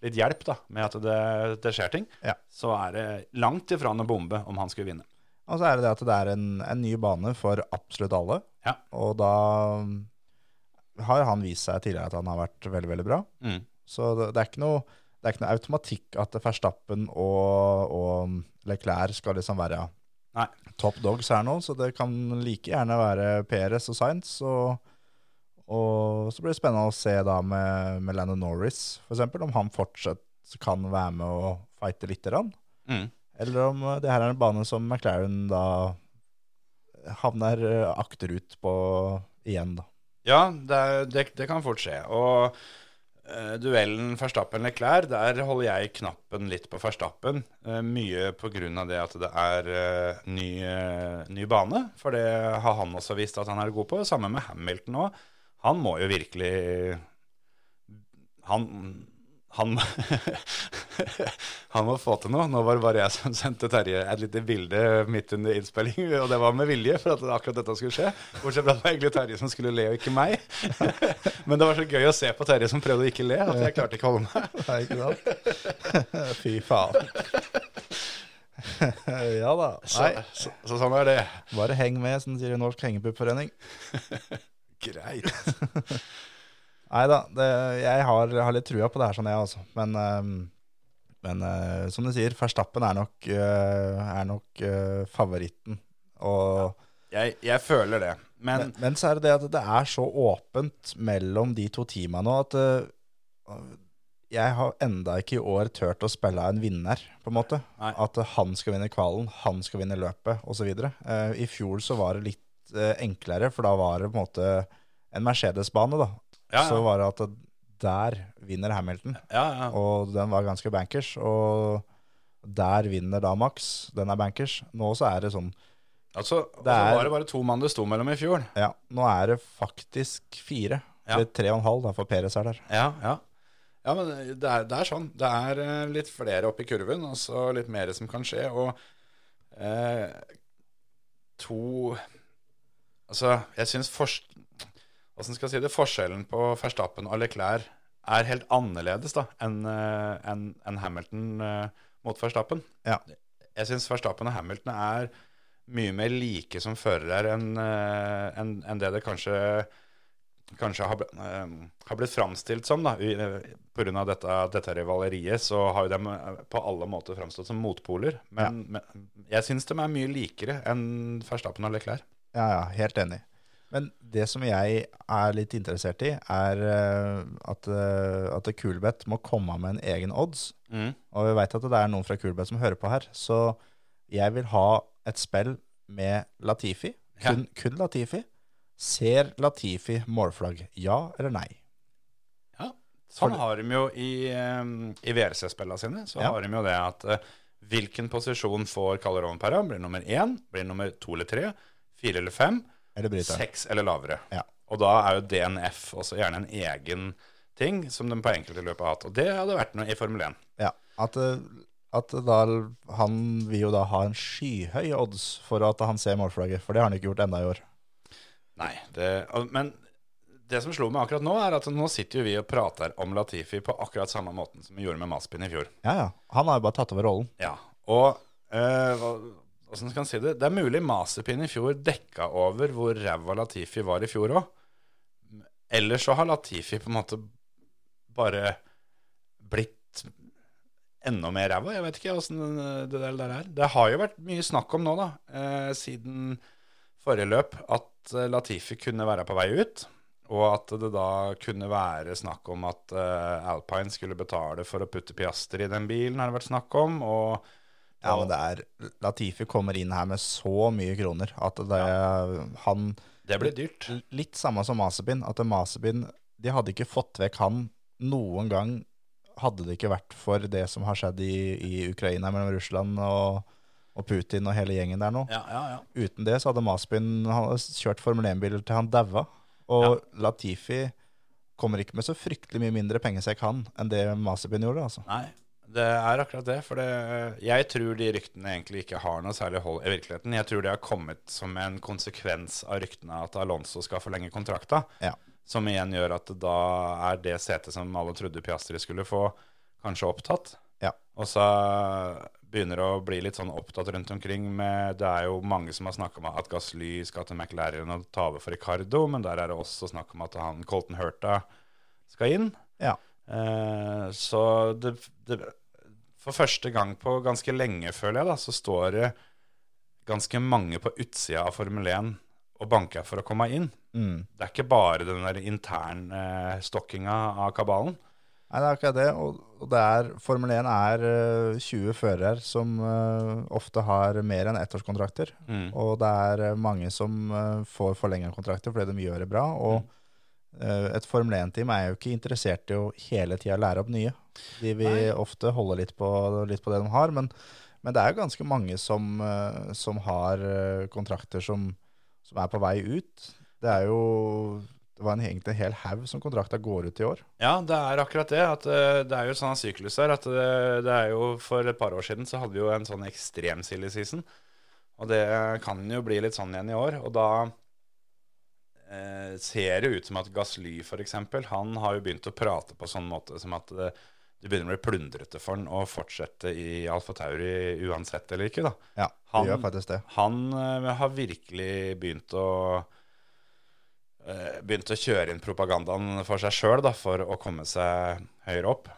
litt hjelp da, med at det, det skjer ting, Ja. så er det langt ifra en bombe om han skulle vinne. Og så er det det at det er en, en ny bane for absolutt alle. Ja. Og da har han vist seg tidligere at han har vært veldig, veldig bra. Mm. Så det, det, er ikke noe, det er ikke noe automatikk at Verstappen og, og Leclerc skal liksom være Nei. top dogs her nå, så det kan like gjerne være Perez og Sainz. Og, og så blir det spennende å se da med, med Landon Norris, eksempel, om han fortsatt kan være med og fighte lite grann. Mm. Eller om eh, det her er en bane som McLaren da havner eh, akterut på igjen, da. Ja, det, det, det kan fort skje. Og duellen Verstappen-Leclerc, der holder jeg knappen litt på Verstappen. Uh, mye pga. det at det er eh, ny, eh, ny bane, for det har han også visst at han er god på. Samme med Hamilton òg. Han må jo virkelig Han han, han må få til noe. Nå var det bare jeg som sendte Terje et lite bilde midt under innspilling, og det var med vilje for at akkurat dette skulle skje. Bortsett fra at det var egentlig Terje som skulle le, og ikke meg. Men det var så gøy å se på Terje som prøvde å ikke le, at jeg klarte ikke å holde meg. Nei, ikke sant? Fy faen. ja da. Så, så, så sånn er det. bare heng med, som sånn sier i Norsk Hengepuppforening. Greit. Nei da, jeg har, har litt trua på det her, sånn jeg, altså. Men, øh, men øh, som du sier, Verstappen er nok, øh, er nok eh, favoritten. Og, Jeg, jeg føler det. Men, men, men så er det det at det er så åpent mellom de to teamene nå at jeg har enda ikke i år turt å spille en vinner, på en måte. Nei. At han skal vinne kvalen, han skal vinne løpet, osv. Uh, I fjor så var det litt enklere, for da var det på en måte en Mercedes-bane, da. Ja. Så var det at der vinner Hamilton, ja, ja. og den var ganske bankers. Og der vinner da Max, den er bankers. Nå så er det sånn Altså, Det altså er- var det bare to mann det sto mellom i fjor. Ja, nå er det faktisk fire. Ja. Eller tre og en halv, da, for Peres er der. Ja, ja. Ja, men det er, det er sånn. Det er eh, litt flere oppi kurven, og så litt mer som kan skje. Og eh, to Altså, jeg syns Åssen skal jeg si det? Forskjellen på Verstappen og Leclerc er helt annerledes da enn en, enn- enn Hamilton eh, mot Verstappen. Ja. Jeg syns Verstappen og Hamilton er mye mer like som førere enn en, enn- enn det det kanskje kanskje har, eh, har blitt framstilt som. da, eh, av dette, dette rivaleriet så har jo de eh, på alle måter framstått som motpoler. Men, men jeg syns de er mye likere enn Verstappen og Leclerc. Ja, ja, helt enig. Men det som jeg er litt interessert i, er eh, at, uh, at Kulbeth må komme med en egen odds. Og vi veit at det er noen fra Kulbeth som hører på her. Så jeg vil ha et spill med Latifi. Ja. Kun, kun Latifi. Ser Latifi målflagg? Ja eller nei? Ja, sånn har de jo i, eh, i VRC-spillene sine. Så Ja. har de jo det at eh, hvilken posisjon får Calderón Perra? Blir nummer én? Blir nummer to eller tre? Fire eller fem? Eller bryter? Seks eller lavere. Ja. Og da er jo DNF også gjerne en egen ting som de på enkelte løp har hatt. Og det hadde vært noe i Formel 1. Ja, at, eh, at da, han vil jo da ha en skyhøy odds for at han ser målflagget, for det har han ikke gjort enda i år. Nei, det, men det som slo meg akkurat nå, er at nå sitter jo vi og prater om Latifi på akkurat samme måten som vi gjorde med Maspin i fjor. Ja, ja. Han har jo bare tatt over rollen. Ja, og eh, hvordan skal en si det? Det er mulig masterpin i fjor dekka over hvor ræva Latifi var i fjor òg. Ellers så har Latifi på en måte bare blitt enda mer ræva. Jeg vet ikke åssen det der, der er. Det har jo vært mye snakk om nå, da, eh, siden forrige løp, at eh, Latifi kunne være på vei ut. Og at det da kunne være snakk om at eh, Alpine skulle betale for å putte Piaster i den bilen, har det vært snakk om. Og Ja, men det er Latifi kommer inn her med så mye kroner at det ja. han det blir dyrt. Litt samme som Masebin. At Masebin De hadde ikke fått vekk han noen gang hadde det ikke vært for det som har skjedd i, i Ukraina mellom Russland og, og Putin og hele gjengen der nå. Ja, ja, ja. Uten det så hadde Masbin kjørt Formel 1-biler til han daua. Og Latifi kommer ikke med så fryktelig mye mindre pengesekk han enn det Masebin gjorde. altså. Nei, det er akkurat det. For det, jeg tror de ryktene egentlig ikke har noe særlig hold i virkeligheten. Jeg tror det har kommet som en konsekvens av ryktene at Alonso skal forlenge kontrakta. Ja. Som igjen gjør at da er det setet som alle trodde Piastri skulle få, kanskje opptatt. Ja. Og så begynner det å bli litt sånn opptatt rundt omkring med Det er jo mange som har snakka om at Gasly skal til McLaren og ta over for Ricardo, men der er det også snakk om at han Colton Hurta skal inn. Ja. Eh, så det, det For første gang på ganske lenge, føler jeg, da, så står det ganske mange på utsida av Formel 1 og banker for å komme inn. Mm. Det er ikke bare den der internstokkinga av kabalen. Nei, det er akkurat det. Og, det er, Formel 1 er eh, 20 førere som eh, ofte har mer enn ettårskontrakter. Mm. Og det er eh, mange som eh, får forlenga kontrakter fordi de gjør det bra. Og eh, et Formel 1-team er jo ikke interessert i å hele tida lære opp nye. De vil Nei. ofte holde litt på, litt på det de har. Men, men det er jo ganske mange som, eh, som har eh, kontrakter som, som er på vei ut. Det er jo det var en, egentlig en hel haug som kontrakta går ut i år. Ja, det er akkurat det. At eh, det er jo sånn syklus her at det, det er jo For et par år siden så hadde vi jo en sånn ekstrem silly season. Og det kan jo bli litt sånn igjen i år. Og da eh, ser det ut som at Gasly f.eks. Han har jo begynt å prate på sånn måte som at det, det begynner å bli plundrete for han å fortsette i Alfa Tauri uansett eller ikke. da. Ja, Han- gjør faktisk det. Han eh, har virkelig begynt å eh, Begynt å kjøre inn propagandaen for seg sjøl for å komme seg høyere opp.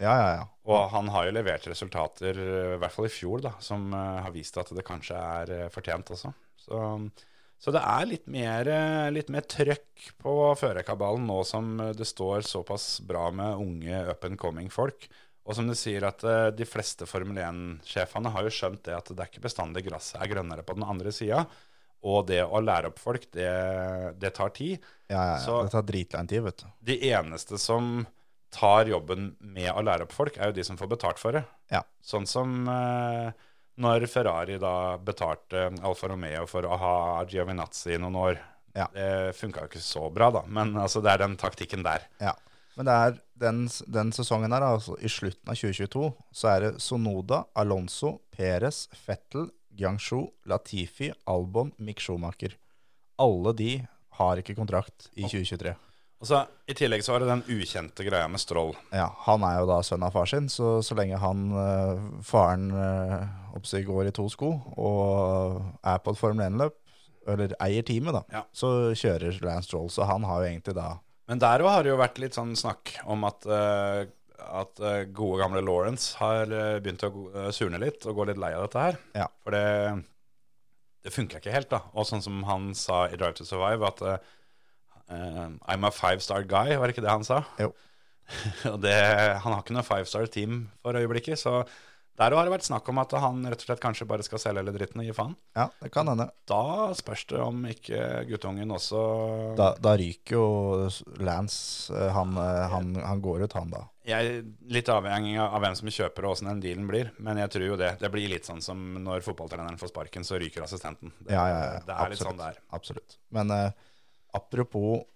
Ja, ja, ja. Og han har jo levert resultater, eh, i hvert fall i fjor, da, som eh, har vist at det kanskje er eh, fortjent også. Så, så det er litt mer, eh, litt mer trøkk på førerkabalen nå som eh, det står såpass bra med unge up and coming folk. Og som du sier at eh, de fleste Formel 1-sjefene har jo skjønt det at det er ikke bestandig gresset er grønnere på den andre sida. Og det å lære opp folk, det, det tar tid. ja, ja, ja. Så- Det tar dritlang tid, vet du. De eneste som tar jobben med å lære opp folk, er jo de som får betalt for det. Ja. Sånn som eh, når Ferrari da betalte Alfa Romeo for å ha Giovinazzi i noen år. Ja. Det funka jo ikke så bra, da, men altså, det er den taktikken der. Ja. Men det er den, den sesongen her, altså i slutten av 2022, så er det Sonoda, Alonso, Perez, Fettel, Guangzhou, Latifi, Albon, Mick Schumacher. Alle de har ikke kontrakt i 2023. Og så I tillegg så var det den ukjente greia med Stroll. Ja, Han er jo da sønn av far sin, så så lenge han, eh, faren uh, oppsig går i to sko og er på et Formel 1-løp, eller eier teamet, da, Ja. så kjører Lance Stroll. Så han har jo egentlig da Men der har det jo vært litt sånn snakk om at, eh, at eh, gode gamle Lawrence har eh, begynt å gå- eh, surne litt og gå litt lei av dette her. Ja. For det, det funka ikke helt, da. Og sånn som han sa i Drive to Survive, at eh, eh, I'm a five star guy, var det ikke det han sa? Jo. det, han har ikke noe five star team for øyeblikket, så der har det vært snakk om at han rett og slett kanskje bare skal selge hele dritten og gi faen. Ja, det kan hende. Da spørs det om ikke guttungen også Da, da ryker jo Lance. eh, Han, eh, han, han går ut, han da. Jeg litt avhengig av hvem som kjøper og åssen den dealen blir. Men jeg tror jo det. Det blir litt sånn som når fotballtreneren får sparken, så ryker assistenten. Det, Ja, ja, ja. det er litt sånn det er. Absolutt. Men eh, apropos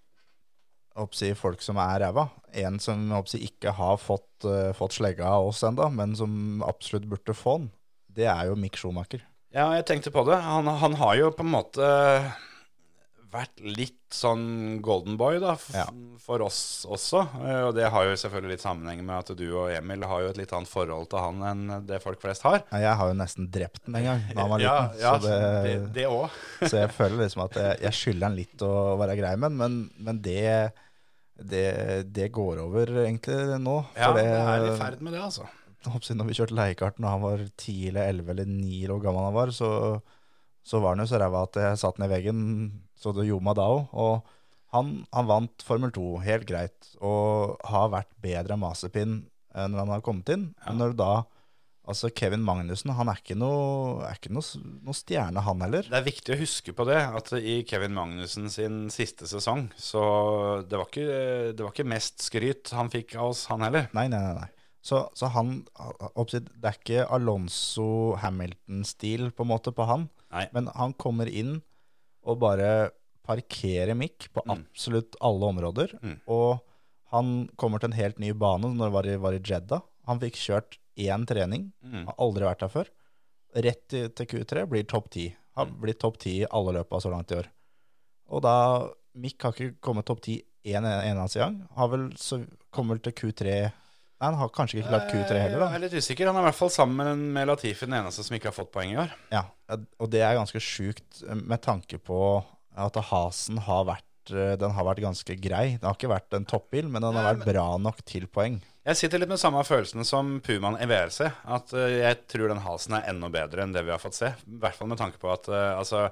folk som er ræva. En som ikke har fått, uh, fått slegga av oss ennå, men som absolutt burde få den, det er jo Mick Schumacher. Ja, jeg tenkte på det. Han, han har jo på en måte vært litt sånn golden boy da, Ja. for oss også. Eh, Og det har jo selvfølgelig litt sammenheng med at du og Emil har jo et litt annet forhold til han enn det folk flest har. Ja, Jeg har jo nesten drept den en gang da han var liten. ja, så, det, det òg. så jeg føler liksom at jeg, jeg skylder han litt å være grei med men, men det, det, det går over egentlig nå. Ja, det er i ferd med det, altså. Når vi kjørte leiekart når han var 10 eller 11 eller 9 år gammel han var, så, så var han jo så ræva at jeg satt ned i veggen, så det gjorde meg da òg. Og han, han vant Formel 2 helt greit, og har vært bedre enn Masepin eh, når han har kommet inn. Men når da Altså, Kevin Magnussen han er ikke noe, er ikke noe, noe stjerne, han heller. Det er viktig å huske på det, at i Kevin Magnussen sin siste sesong, så det var ikke, det var ikke mest skryt han fikk av oss, han heller. Nei, nei, nei. Så, så han oppsi, Det er ikke Alonso Hamilton-stil på en måte på han. Nei. Men han kommer inn og bare parkere Mick på Mm. absolutt alle områder. Mm. Og han kommer til en helt ny bane når det var i, var i Jeddah. Han fikk kjørt én trening, Mm. har aldri vært der før. Rett til, til Q3 blir topp ti. Har Mm. blitt topp ti i alle løpa så langt i år. Og da Mick har ikke kommet topp ti en eneste gang. Har vel så kommer til Q3 Nei, han har kanskje ikke klart Q3 heller, da. Jeg er litt usikker. Han er i hvert fall sammen med Latifi den eneste som ikke har fått poeng i år. Ja, og det er ganske sjukt eh, med tanke på at Hasen har vært eh, den har vært ganske grei. Den har ikke vært en toppbil, men den har vært bra nok til poeng. Jeg sitter litt med samme følelsen som Pumaen i VRC. At eh, jeg tror den Hasen er enda bedre enn det vi har fått se. I hvert fall med tanke på at altså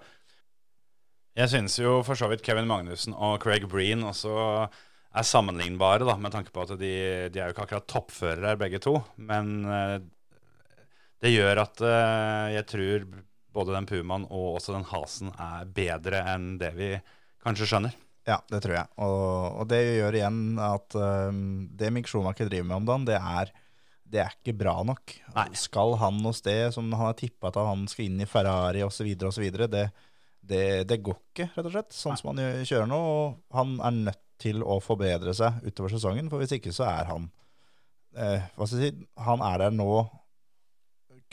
Jeg synes jo for så vidt Kevin Magnussen og Craig Breen også er sammenlignbare, da, med tanke på at de, de er jo ikke akkurat toppførere begge to. Men eh, det gjør at eh, jeg tror både den Pumaen og også den Hasen er bedre enn det vi kanskje skjønner. Ja, det tror jeg. Og, og det gjør igjen at um, det Mick Schumacher driver med om dagen, det er, det er ikke bra nok. Nei. Skal han noe sted som han har tippa at han skal inn i Ferrari osv., osv., det, det, det går ikke, rett og slett, sånn som han kjører nå. Og han er nødt til å forbedre seg utover sesongen, for hvis ikke så er han eh, Hva skal jeg si Han er der nå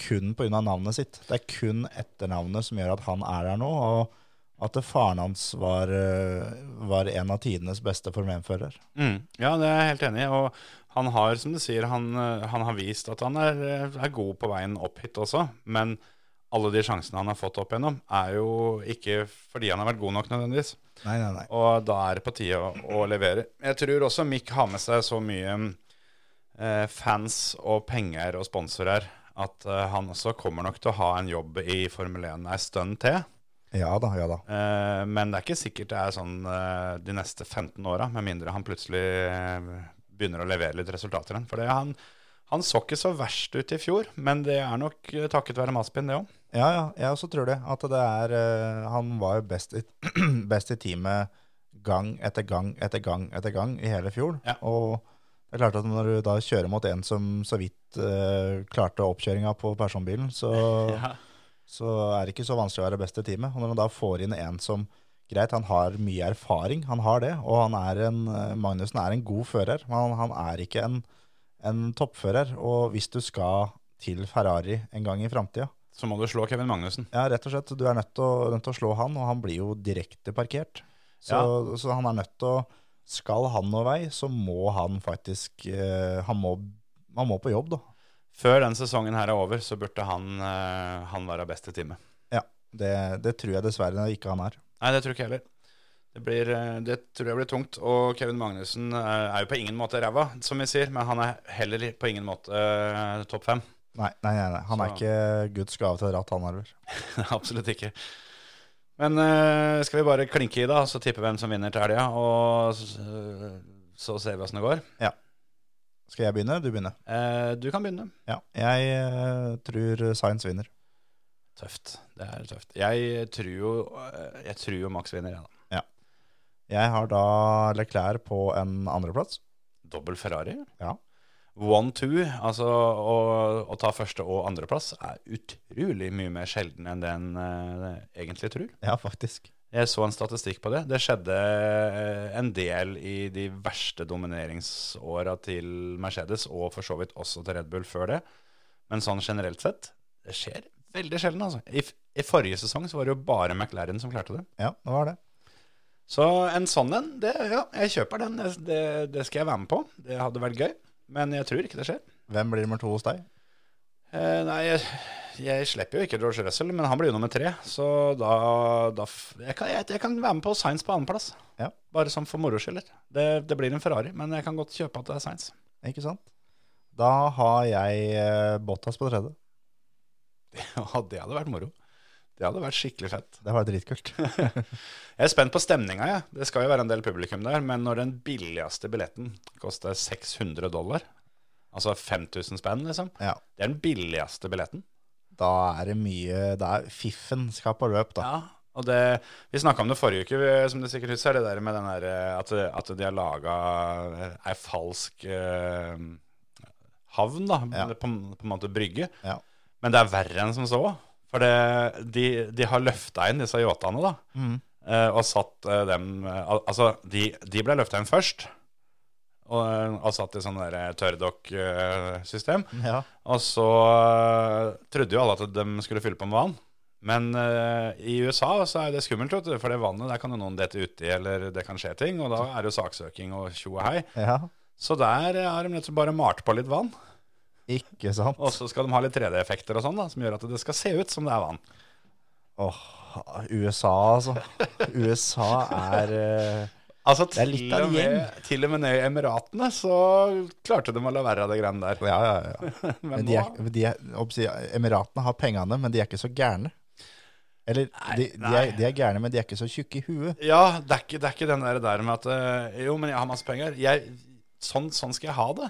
kun pga. navnet sitt. Det er kun etternavnet som gjør at han er der nå. og at faren hans var, eh, var en av tidenes beste formenfører. Mm. Ja, det er jeg helt enig i. Og han har, som du sier, han, eh, han har vist at han er, eh, er god på veien opp hit også. Men alle de sjansene han har fått opp igjennom, er jo ikke fordi han har vært god nok nødvendigvis. Nei, nei, nei. Og da er det på tide å, å levere. Jeg tror også Mick har med seg så mye eh, fans og penger og sponsorer at eh, han også kommer nok til å ha en jobb i Formel 1 ei stund til. Ja da, ja da. Eh, men det er ikke sikkert det er sånn eh, de neste 15 åra, med mindre han plutselig eh, begynner å levere litt resultater igjen. For det, han, han så ikke så verst ut i fjor, men det er nok eh, takket være Maspin, det òg. Ja, ja, jeg også tror det. At det er uh, Han var jo best i, best i teamet gang etter gang etter gang etter gang i hele fjor. Ja. Og det er klart at når du da kjører mot en som så vidt uh, klarte oppkjøringa på personbilen, så, så er det ikke så vanskelig å være best i teamet. Og når man da får inn en som Greit, han har mye erfaring, han har det. Og han er en, Magnussen er en god fører, men han, han er ikke en, en toppfører. Og hvis du skal til Ferrari en gang i framtida, Så må du slå Kevin Magnussen. ja, rett og slett. Du er nødt til, å, nødt til å slå han, og han blir jo direkte parkert. Så, så han er nødt til å Skal han noe vei, så må han faktisk eh, han, må, han må på jobb, da. Før den sesongen her er over, så burde han, eh, han være best i teamet. Ja, det, det tror jeg dessverre ikke han er. Nei, det tror ikke jeg heller. Det, blir, eh, det tror jeg blir tungt. Og Kevin Magnussen er, er jo på ingen måte ræva, som vi sier, men han er heller på ingen måte uh, topp fem. Nei, nei, nei, nei. han er ikke Guds gave til ratt, han heller. Absolutt ikke. Men uh, skal vi bare klinke i, da, så tippe hvem som vinner til helga, og så, så ser vi åssen det går. Ja. Skal jeg begynne? Du begynner. Uh, du kan begynne. Ja, jeg eh, tror Science vinner. Tøft. Det er tøft. Jeg tror jo, eh, jeg tror jo Max vinner, jeg, da. Jeg har da Leclerc på en andreplass. Dobbel Ferrari. Ja. One-two, altså å, å ta første- og andreplass, er utrolig mye mer sjelden enn det en uh, egentlig tror. Ja, faktisk. Jeg så en statistikk på det. Det skjedde eh, en del i de verste domineringsåra til Mercedes, og for så vidt også til Red Bull før det. Men sånn generelt sett, det skjer veldig sjelden, altså. I, I forrige sesong så var det jo bare McLaren som klarte det. Ja, det var det. Så en sånn en, det, ja, jeg kjøper den. Det, det, skal jeg være med på. Det hadde vært gøy. Men jeg tror ikke det skjer. Hvem blir nummer to hos deg? Eh, nei, jeg, jeg slipper jo ikke George Russell, men han blir jo nummer tre. Så da, da jeg, kan, jeg, jeg kan være med på Science på annenplass. Ja. Bare sånn for moro skyld. Det, det blir en Ferrari, men jeg kan godt kjøpe at det er Science. Ikke sant? Da har jeg eh, Bottas på tredje. Ja, det hadde vært moro. Det hadde vært skikkelig fett. Det var dritkult. Jeg er spent på stemninga, jeg. Det skal jo være en del publikum der. Men når den billigste billetten koster 600 dollar, altså 5000 spenn, liksom, Ja, det er den billigste billetten. da er det mye Da er fiffen skal på løp, da. Ja, og det, Vi snakka om det forrige uke, som du sikkert husker. Det der med den der, eh, at, at de har laga ei falsk eh, havn, da. Ja. På, på en måte brygge. Ja. Men det er verre enn som så. For det, de, de har løfta inn disse yachtene, da. Mhm. eh, og satt eh, dem Altså, de, de ble løfta inn først. Og, eh, og satt i sånn tørrdokk-system. Ja. Og så trodde jo alle at de skulle fylle på med vann. Men uh, i USA så er det skummelt, for det vannet der kan jo noen dette uti, eller det kan skje ting, og da er det jo saksøking og tjo og hei. ja. Så der har de bare malt på litt vann, Ikke sant? og så skal de ha litt 3D-effekter og sånn, da, som gjør at det skal se ut som det er vann. Åh, USA, altså. USA er eh, Altså, Det er litt av en gjeng. til og med nede i Emiratene så klarte de å la være av det greiene der. Ja, ja, ja. Men Men de er, de er, oppsi- Emiratene har pengene, men de er ikke så gærne. Eller, Nei, de, de, er, de er gærne, men de er ikke så tjukke i huet. Ja, det er ikke, det er ikke den der, der med at øh, Jo, men jeg har masse penger. Jeg, sånn, sånn skal jeg ha det.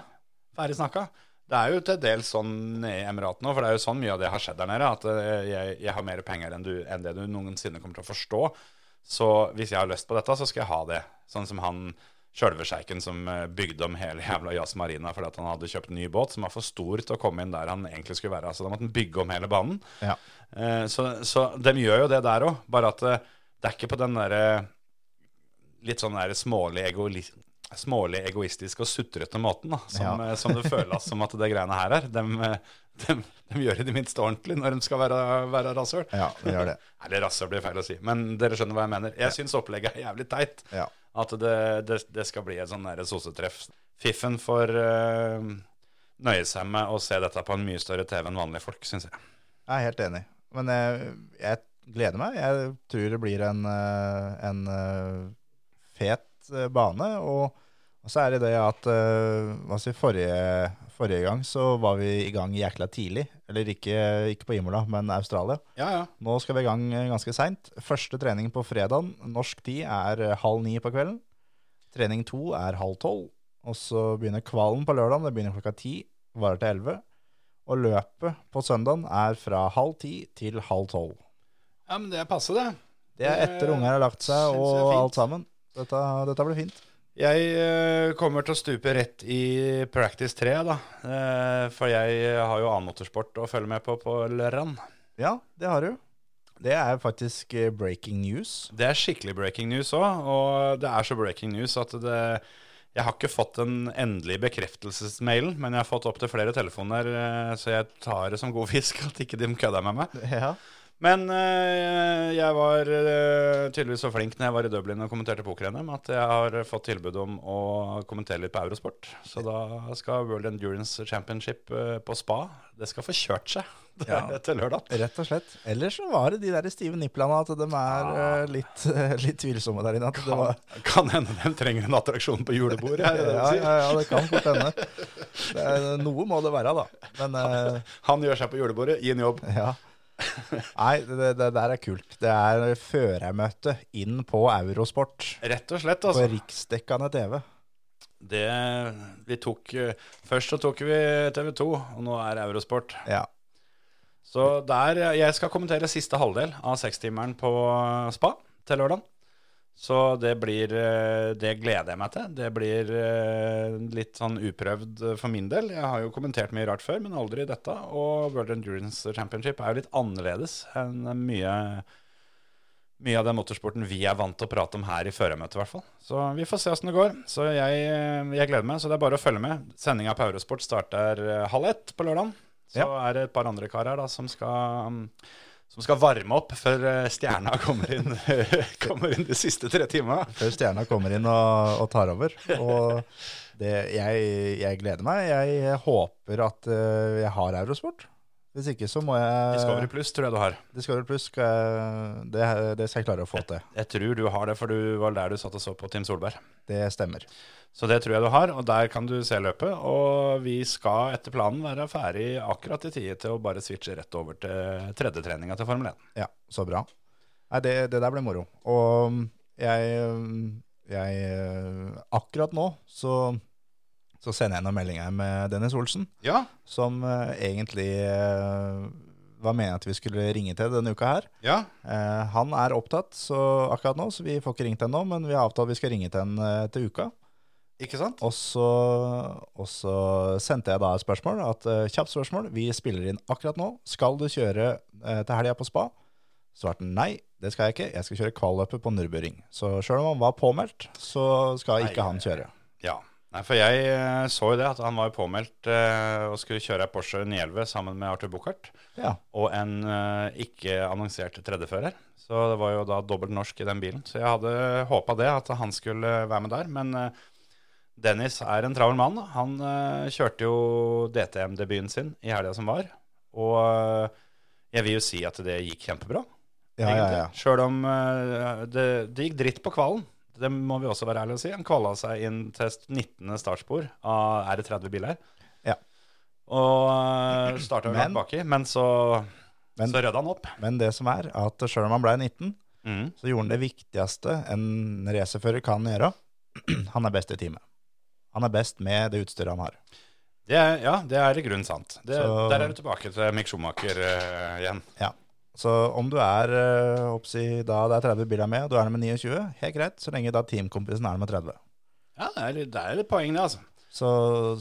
Ferdig snakka. Det er jo til dels sånn i Emiratene òg, for det er jo sånn mye av det har skjedd der nede. At øh, jeg, jeg har mer penger enn, du, enn det du noensinne kommer til å forstå. Så hvis jeg har lyst på dette, så skal jeg ha det. Sånn som han sjølve sjeiken som øh, bygde om hele jævla Jazz Marina fordi at han hadde kjøpt en ny båt som var for stor til å komme inn der han egentlig skulle være. Så da måtte han bygge om hele banen. Ja. Eh, Så, så de gjør jo det der òg, bare at eh, det er ikke på den derre litt sånn der smålig egoisme smålig egoistiske og sutrete måten da, som, Ja. eh, som det føles som at det greiene her er. De, de, de gjør det i det minste ordentlig når de skal være, være rasshøl. Ja, det gjør det. Eller rasshøl blir feil å si, men dere skjønner hva jeg mener. Jeg syns opplegget er jævlig teit. Ja. At det, det, det skal bli et sånn derre sosetreff. Fiffen får uh, nøye seg med å se dette på en mye større TV enn vanlige folk, syns jeg. Jeg er helt enig. Men jeg, jeg gleder meg. Jeg tror det blir en, eh, en eh, fet eh, bane. Og, og så er det det at si, forrige, forrige gang så var vi i gang jækla tidlig. Eller ikke, ikke på Imola, men Australia. Ja, ja. Nå skal vi i gang eh, ganske seint. Første trening på fredagen, norsk tid, er halv ni på kvelden. Trening to er halv tolv. Og så begynner kvalen på lørdagen. Det begynner klokka ti, varer til elleve. Og løpet på søndagen er fra halv ti til halv tolv. ja men det er passe, det. Det er etter unger har lagt seg og alt sammen. Dette, dette blir fint. Jeg eh, kommer til å stupe rett i Practice 3, da. Eh, for jeg har jo annen motorsport å følge med på på lørdag. Ja, det har du. Det er faktisk eh, breaking news. Det er skikkelig breaking news òg, og det er så breaking news at det Jeg har ikke fått den endelige bekreftelsesmailen, men jeg har fått opptil flere telefoner, så jeg tar det som god fisk at ikke de kødder med meg. Ja. Men eh, jeg var eh, tydeligvis så flink når jeg var i Dublin og kommenterte poker-NM, at jeg har fått tilbud om å kommentere litt på Eurosport. Så da skal World Endurance Championship eh, på spa Det skal få kjørt seg Ja. til lørdag. Rett og slett. Ellers så var det de der stive niplene at de er eh, litt, litt tvilsomme der inne. Var, Kan hende de trenger en attraksjon på julebordet. Er det det du ja, sier? ja, ja, det kan fort hende. Det er, noe må det være, da. Men Han gjør seg på julebordet, gi en jobb. ja. Nei, det, det der er kult. Det er førermøte inn på Eurosport. Rett og slett, På altså. riksdekkende TV. Det vi tok eh, Først så tok vi TV2, og nå er Eurosport. Ja. Så der Jeg skal kommentere siste halvdel av sekstimeren på Spa til lørdag. Så det blir eh, Det gleder jeg meg til. Det blir eh, litt sånn uprøvd for min del. Jeg har jo kommentert mye rart før, men aldri dette. Og World Endurance Championship er jo litt annerledes enn mye mye av den motorsporten vi er vant til å prate om her i førermøtet, i hvert fall. Så vi får se åssen det går. Så jeg, jeg gleder meg, så det er bare å følge med. Sendinga på Eurosport starter eh, halv ett på lørdag. Så Ja. er det et par andre karer da som skal, um, som skal varme opp før eh, stjerna kommer inn, kommer inn de siste tre timene. Før stjerna kommer inn og, og tar over. Og det, jeg, jeg gleder meg. Jeg håper at eh, jeg har Eurosport. Hvis ikke så må jeg Discovery Pluss tror jeg du har. Discovery Plus skal jeg, det, det skal jeg klare å få til. Jeg tror du har det, for du var der du satt og så på Tim Solberg. Det stemmer. Så det tror jeg du har, og der kan du se løpet. Og vi skal etter planen være ferdig akkurat i tide til å bare switche rett over til tredjetreninga til Formel 1. Ja, så bra. Nei, det, det der ble moro. Og jeg, jeg Akkurat nå så, så sender jeg noen meldinger med Dennis Olsen, Ja, som uh, egentlig uh, var meningen at vi skulle ringe til denne uka her. ja. Uh, han er opptatt så akkurat nå, så vi får ikke ringt ennå, men vi har avtalt vi skal ringe til han til uka. Ikke sant? Og så, og så sendte jeg da et spørsmål, at kjapt spørsmål. Vi spiller inn akkurat nå. Skal du kjøre til helga på spa? Svarte han nei, det skal jeg ikke. Jeg skal kjøre kvalløpet på Nürburgring. Så sjøl om han var påmeldt, så skal ikke Nei, han kjøre. Ja. Nei, for jeg eh, så jo det, at han var jo påmeldt eh, og skulle kjøre Porsche 911 sammen med Arthur Buchardt. Ja. Og en eh, ikke annonsert tredjefører. Så det var jo da dobbelt norsk i den bilen. Så jeg hadde håpa det, at han skulle være med der. Men eh, Dennis er en travel mann. Han eh, kjørte jo DTM-debuten sin i helga som var. Og eh, jeg vil jo si at det gikk kjempebra. Ja, ja, ja. Sjøl om det, det gikk dritt på kvalen. Det må vi også være ærlige og si. Han kvala seg inn til 19. startspor av er det 30 biler. Ja. Og uh, starta langt baki, men så, Men- så rødde han opp. Men det som er, at sjøl om han ble 19, Mm. så gjorde han det viktigste en racerfører kan gjøre. Han er best i teamet. Han er best med det utstyret han har. Det er, ja, det er i grunnen sant. Det, Så- Der er du tilbake til Mick Schumacher uh, igjen. Ja. Så om du er eh, oppsi, da det er 30 biler med, og du er med 29, helt greit, så lenge da teamkompisen er med 30. Ja, det er, det er litt poeng, det, altså. Så,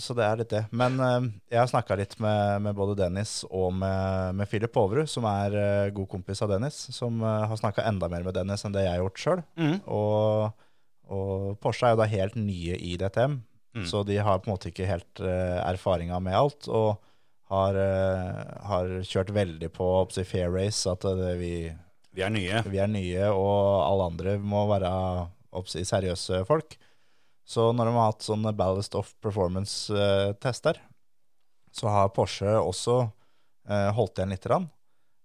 så det er litt det. Men eh, jeg har snakka litt med, med både Dennis og med, med Philip Overud, som er eh, god kompis av Dennis, som eh, har snakka enda mer med Dennis enn det jeg har gjort sjøl. Mm. Og, Og Porsche er jo da helt nye i DTM, Mm. så de har på en måte ikke helt uh, erfaringa med alt. Og har, eh, har kjørt veldig på oppsi, fair race, at det, vi, Vi er nye. vi er nye, og alle andre må være oppsi, seriøse folk. Så når de har hatt sånne ballast of performance-tester, så har Porsche også eh, holdt igjen litt. Grann.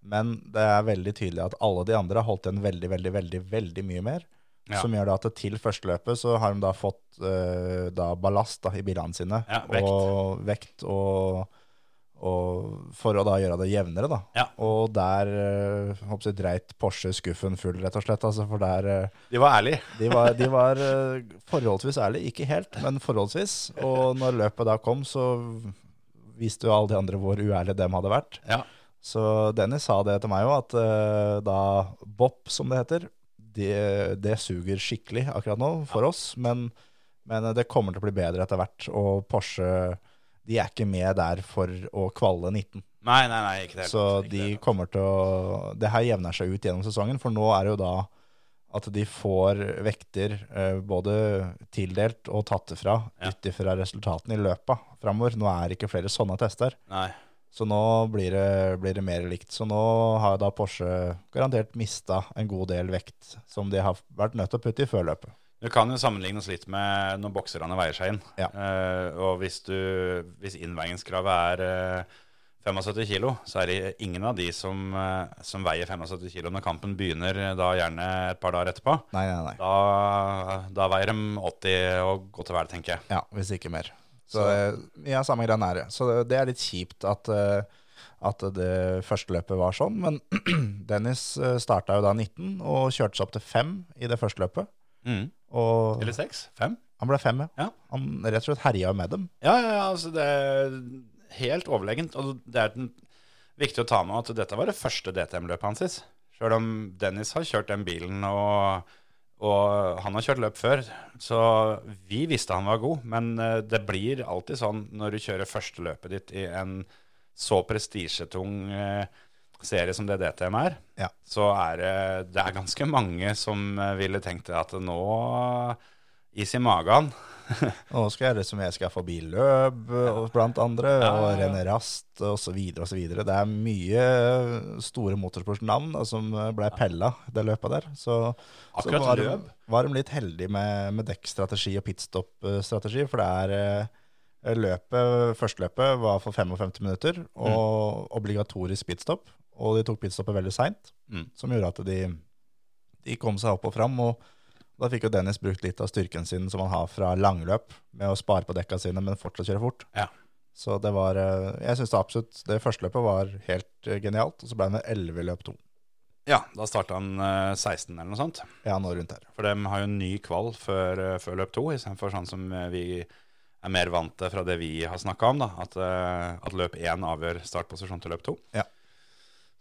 Men det er veldig tydelig at alle de andre har holdt igjen veldig, veldig, veldig, veldig mye mer. Ja. Som gjør at til første løpet så har de da fått eh, da ballast da, i bilene sine. Ja, vekt. Og vekt og for å da gjøre det jevnere, da. Ja. Og der uh, håper jeg, dreit Porsche skuffen full, rett og slett. Altså, for der eh, De var ærlige. de var, de var eh, forholdsvis ærlige. Ikke helt, men forholdsvis. Og når løpet da kom, så viste jo alle de andre hvor uærlige dem hadde vært. Ja. Så Dennis sa det til meg òg, at eh, da BOP, som det heter, det, de suger skikkelig akkurat nå for oss. Men, men det kommer til å bli bedre etter hvert. Og Porsche de er ikke med der for å kvalle 19. Nei, nei, nei, ikke det. Så de det kommer til å Det her jevner seg ut gjennom sesongen, for nå er det jo da at de får vekter eh, både tildelt og tatt ifra Ja. ut ifra resultatene i løpet framover. Nå er det ikke flere sånne tester. Nei. Så nå blir det, blir det mer likt. Så nå har da Porsche garantert mista en god del vekt som de har vært nødt til å putte i før løpet. Du kan jo sammenlignes litt med når bokserne veier seg inn. Ja. Uh, og hvis, du, hvis innveiingskravet er uh, 75 kilo, så er det ingen av de som, uh, som veier 75 kilo når kampen begynner, eh, da gjerne et par dager etterpå. Nei, nei, nei. Da, da veier de 80 og godt til vel, tenker jeg. Ja, hvis ikke mer. Så, så ja, samme greia nære. Så det- det er litt kjipt at, eh, at det første løpet var sånn. Men Dennis starta jo da 19 og kjørte seg opp til 5 i det første løpet. Mm. Og Eller 6? 5? han ble fem, ja. Ja. Han rett og slett herja med dem. Ja, ja, ja, altså det er helt overlegent. Og det er den, viktig å ta med at dette var det første DTM-løpet hans. Sjøl om Dennis har kjørt den bilen, og, og han har kjørt løp før. Så vi visste han var god, men eh, det blir alltid sånn når du kjører første løpet ditt i en så prestisjetung eh, serie som det DTM er, Ja. så er det, det er ganske mange som eh, ville tenkt at nå Is i magen. Nå skal jeg det skal jeg forbi løp og blant andre, Ja, og. René Rast osv. osv. Det er mye store motorsportsnavn da, som ble pella det løpet der. Så, så var, var de litt heldige med, med dekkstrategi og pitstop-strategi, for det er eh, løpet, Førsteløpet var for 55 minutter, og obligatorisk pitstop. Og de tok pitstoppet veldig seint, Mm. som gjorde at de, de kom seg opp og fram. og da fikk jo Dennis brukt litt av styrken sin som han har fra langløp, med å spare på dekka sine, men fortsatt kjøre fort. Ja. Så det var eh, Jeg syns absolutt det første løpet var helt eh, genialt, og så ble det 11 i løp 2. Ja, da starta han eh, 16 eller noe sånt. Ja, nå rundt her. For de har jo en ny kval før, eh, før løp 2, istedenfor sånn som eh, vi er mer vant til fra det vi har snakka om, da, at, eh, at løp 1 avgjør startposisjon til løp 2. Ja.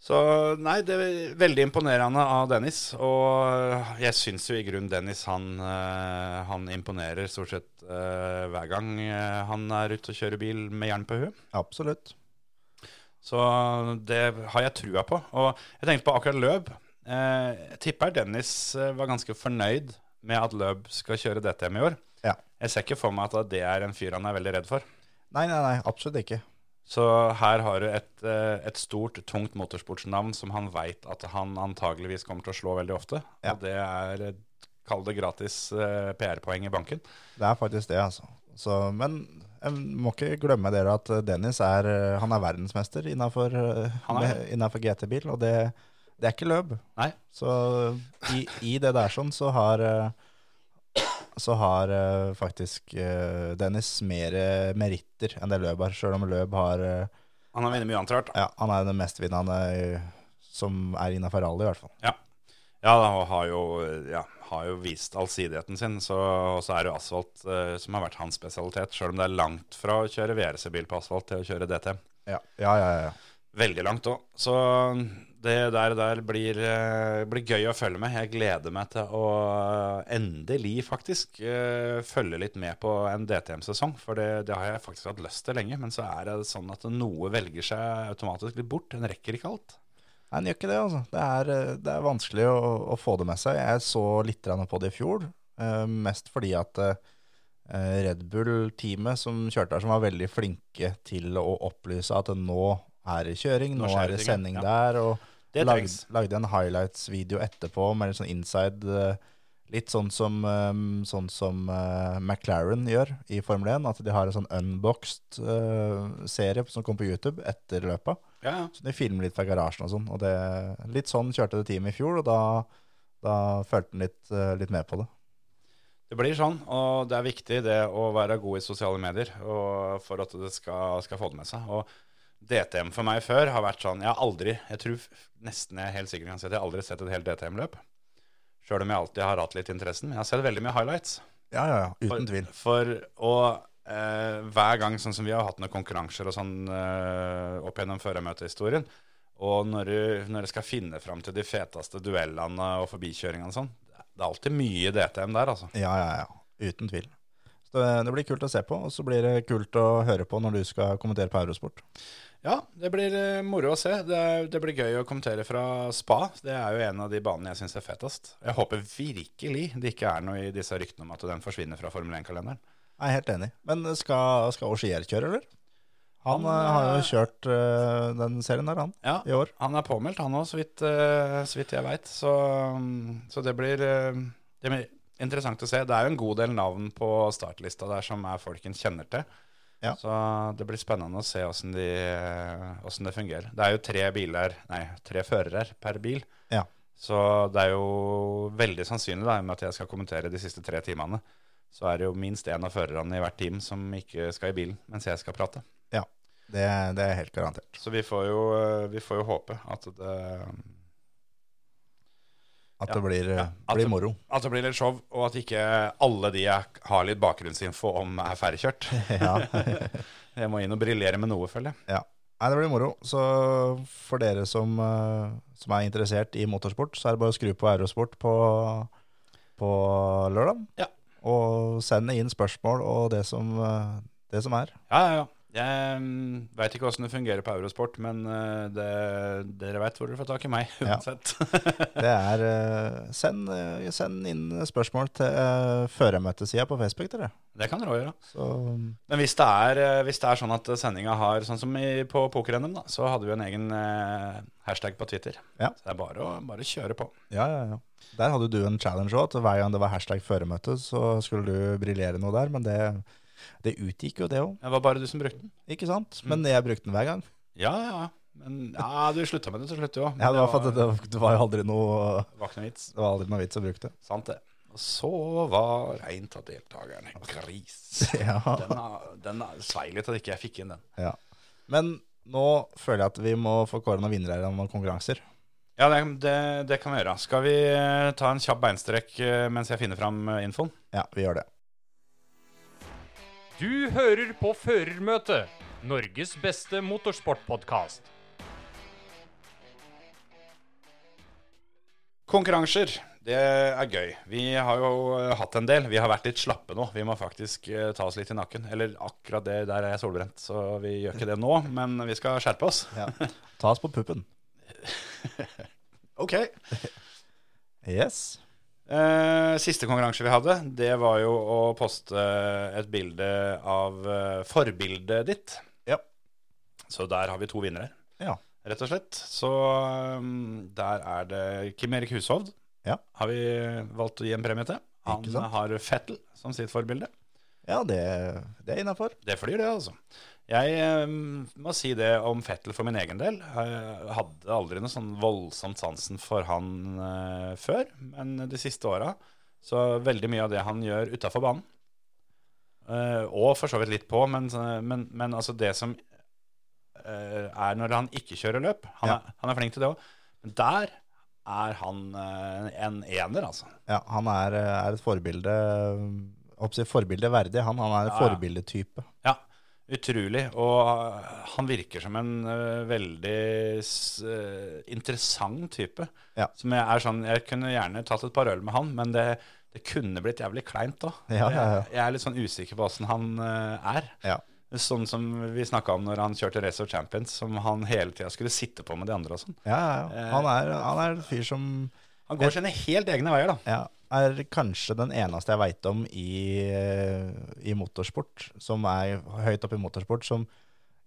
Så nei, det er veldig imponerende av Dennis. Og jeg syns jo i grunnen Dennis han, eh, han imponerer stort sett eh, hver gang eh, han er ute og kjører bil med jern på huet. Absolutt. Så det har jeg trua på. Og jeg tenkte på akkurat. Eh, jeg tipper Dennis eh, var ganske fornøyd med at Løb skal kjøre DTM i år. Ja. Jeg ser ikke for meg at det er en fyr han er veldig redd for. Nei, nei, nei, absolutt ikke. Så her har du et, eh, et stort, tungt motorsportsnavn som han veit at han antageligvis kommer til å slå veldig ofte. Ja. Og det er, kall det gratis eh, PR-poeng i banken. Det er faktisk det, altså. Så, men jeg må ikke glemme dere at Dennis er, eh, han er verdensmester innafor GT-bil, og det, det er ikke løp. Nei. Så i, i det der sånn så har så har uh, faktisk uh, Dennis mer eh, meritter enn det Løb har, sjøl om Løb har Han har vunnet mye annet rart. Ja, han er den mestvinnende som er innafor rally, i hvert fall. Ja, ja han har jo, ja, har jo vist allsidigheten sin. Så, og så er det jo asfalt som har vært hans spesialitet, sjøl om det er langt fra å kjøre VRC-bil på asfalt til å kjøre DT. Ja, ja, ja. ja. Veldig langt òg. Så det der, der blir, eh, blir gøy å følge med. Jeg gleder meg til å endelig faktisk eh, følge litt med på en DTM-sesong. For det, det har jeg faktisk hatt lyst til lenge. Men så er det sånn at noe velger seg automatisk litt bort. En rekker ikke alt. Nei, en gjør ikke det, altså. Det er, eh, det er vanskelig å, å få det med seg. Jeg så litt på det i fjor. Eh, mest fordi at eh, Red Bull-teamet som kjørte her, som var veldig flinke til å opplyse at nå er det kjøring, Nå nå, er det sending ja. der, og Det lagde, trengs. lagde en highlights-video etterpå med litt sånn inside eh, Litt sånn som, eh, sånn som eh, McLaren gjør i Formel 1, at de har en sånn unboxed serie som kommer på YouTube etter løpet. Ja, ja. Så de filmer litt fra garasjen og sånn. Og det, litt sånn kjørte det teamet i fjor, og da, da følte han litt, litt med på det. Det blir sånn, og det er viktig det å være god i sosiale medier for at det skal, skal få det med seg. Og DTM for meg før har vært sånn Jeg har aldri, jeg tror nesten jeg er helt sikker at jeg har aldri sett et helt DTM-løp. Sjøl om jeg alltid har hatt litt interessen. Men jeg har sett veldig mye highlights. Ja, ja, ja. Uten tvil. For, og eh, hver gang, sånn som vi har hatt noen konkurranser og sånn eh, opp gjennom førermøtehistorien, og når du, når du skal finne fram til de feteste duellene og forbikjøringene og sånn, det er alltid mye DTM der, altså. Ja, ja, ja. Uten tvil. Det, blir kult å se på, og så blir det kult å høre på når du skal kommentere på Eurosport. Ja, det blir eh, moro å se. Det, det blir gøy å kommentere fra Spa. Det er jo en av de banene jeg syns er fetest. Jeg håper virkelig det ikke er noe i disse ryktene om at den forsvinner fra Formel 1-kalenderen. Jeg er helt enig. Men skal, skal Auxier kjøre, eller? Han, Han, eh, har jo eh, kjørt uh, den serien der, han, Ja, i år. Han er påmeldt, han òg, så, eh, så vidt jeg veit. Så, mm, så det, blir, uh, det interessant å se. Det er jo en god del navn på startlista der som er folk en kjenner til. Ja. Så det blir spennende å se åssen de, det fungerer. Det er jo tre biler, nei, tre førere per bil. Ja. Så det er jo veldig sannsynlig, da, med at jeg skal kommentere de siste tre timene, så er det jo minst én av førerne i hvert team som ikke skal i bilen mens jeg skal prate. Ja, det, det er helt garantert. Så vi får jo, vi får jo håpe at det, At det blir, eh, Ja, at blir moro. at det blir litt show, og at ikke alle de jeg har litt bakgrunnsinfo om, er ferdigkjørt. ja. Jeg må inn og briljere med noe, føler jeg. ja. Nei, det blir moro. Så for dere som, eh, som er interessert i motorsport, så er det bare å skru på Aerosport på, på lørdag. Ja. Og sende inn spørsmål og det som, eh, det som er. Ja, ja, ja. Jeg mm, veit ikke åssen det fungerer på Eurosport, men eh, det, dere veit hvor dere får tak i meg, uansett. Det er eh, Send, eh, send inn spørsmål til uh, førermøtesida på Facebook, dere. det kan dere òg gjøre. Så Men hvis det er, hvis det er sånn at sendinga har Sånn som i, på poker-NM, da, så hadde vi en egen hashtag på Twitter. Ja. Så det er bare å bare kjøre på. ja, ja, ja. Der hadde du en challenge òg. Hver gang det var hashtag førermøte, så skulle du briljere noe der. Men det, det utgikk jo, det òg. Det var bare du som brukte den. Ikke sant? Men jeg brukte den hver gang. Ja, ja. Men ja, du slutta med det til slutt, jo. Ja, det var for det, det var jo aldri noe var noe vits. Det var aldri noe vits å bruke det. Sant det. Og så var en av deltakerne gris. Ja. Den, svei litt at ikke jeg fikk inn den. Ja. Men nå føler jeg at vi må få kåre noen vinnere av noen konkurranser. Ja, det, det, det kan vi gjøre. Skal vi eh, ta en kjapp beinstrekk eh, mens jeg finner fram eh, infoen? Ja, vi gjør det. Du hører på Førermøtet, Norges beste motorsportpodkast. Konkurranser, det er gøy. Vi har jo eh, hatt en del. Vi har vært litt slappe nå. Vi må faktisk eh, ta oss litt i nakken. Eller akkurat det der er jeg solbrent, så vi gjør ikke det nå. Men vi skal skjerpe oss. Ja. Ta oss på puppen. Ok. Yes. Eh, siste konkurranse vi hadde, det var jo å poste et bilde av eh, forbildet ditt. Ja. Så der har vi to vinnere, Ja. rett og slett. Så um, der er det Kim Erik Hushovd. Ja. Har vi valgt å gi en premie til. Han har Fettel som sitt forbilde. Ja, det, det er innafor. Det flyr, det, altså. Jeg eh, må si det om Fettel for min egen del. Jeg hadde aldri noe sånn voldsomt sansen for han eh, før, men de siste åra så veldig mye av det han gjør utafor banen, eh, og for så vidt litt på, men, men, men altså det som er når han ikke kjører løp Han, Ja. er, han er flink til det òg, men der er han en ener, altså. Ja, han er, er et forbilde forbilde verdig. Han, han er en ja. forbildetype. Ja, utrolig. Og uh, han virker som en uh, veldig uh, interessant type. Ja. Som jeg er sånn Jeg kunne gjerne tatt et par øl med han, men det, det kunne blitt jævlig kleint da. Ja, ja, ja. Jeg, jeg er litt sånn usikker på åssen han uh, er. Ja. Sånn som vi snakka om når han kjørte Race of Champions, som han hele tida skulle sitte på med de andre og sånn. Ja, ja, ja. Han er, han er en fyr som Han går sine helt egne veier, da. Ja, er kanskje den eneste jeg veit om i, i motorsport, som er høyt oppe i motorsport, som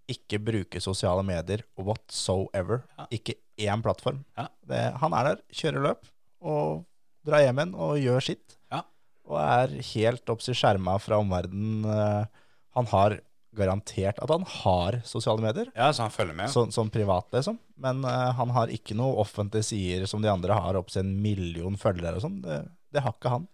ikke bruker sosiale medier whatsoever. Ikke én plattform. Ja. Det, han er der, kjører løp, og drar hjem igjen og gjør sitt. Ja. Og er helt oppsi skjerma fra omverdenen. eh, Han har garantert at han har sosiale medier, Ja, så han følger med. så, som privat, liksom. Men uh, han har ikke noe offentlige sider som de andre har oppsi en million følgere og sånn. Det, har ikke han.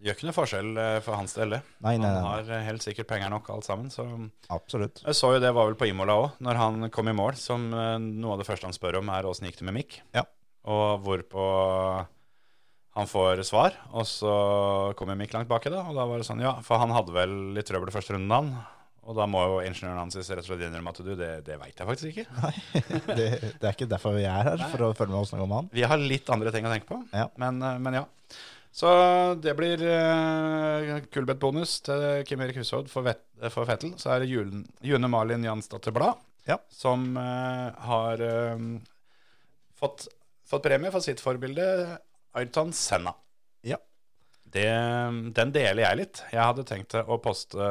Gjør ikke noe forskjell eh, for hans del, det. Nei, nei, Han har eh, helt sikkert penger nok, alt sammen. Så Absolutt. jeg så jo det var vel på Imola òg, når han kom i mål. Som eh, noe av det første han spør om, er åssen gikk det med Mick. Ja. Og hvorpå han får svar, og så kommer Mick langt baki, da. Og da var det sånn, ja, for han hadde vel litt trøbbel første runden, han. Og da må jo ingeniøren hans rett og slett innrømme at du, det, det veit jeg faktisk ikke. Det, det er ikke derfor vi er her, for å følge med åssen det går med han. Vi har litt andre ting å tenke på, Ja. men, men ja. Så det blir uh, Kulbeth-bonus til Kim Erik Hushovd for, Vet- eh, for Fettel. Så er det June, June Malin Jansdatter Blad Ja. som uh, har eh, fått, fått premie for sitt forbilde Ayrton Senna. Ja. Det, den deler jeg litt. Jeg hadde tenkt å poste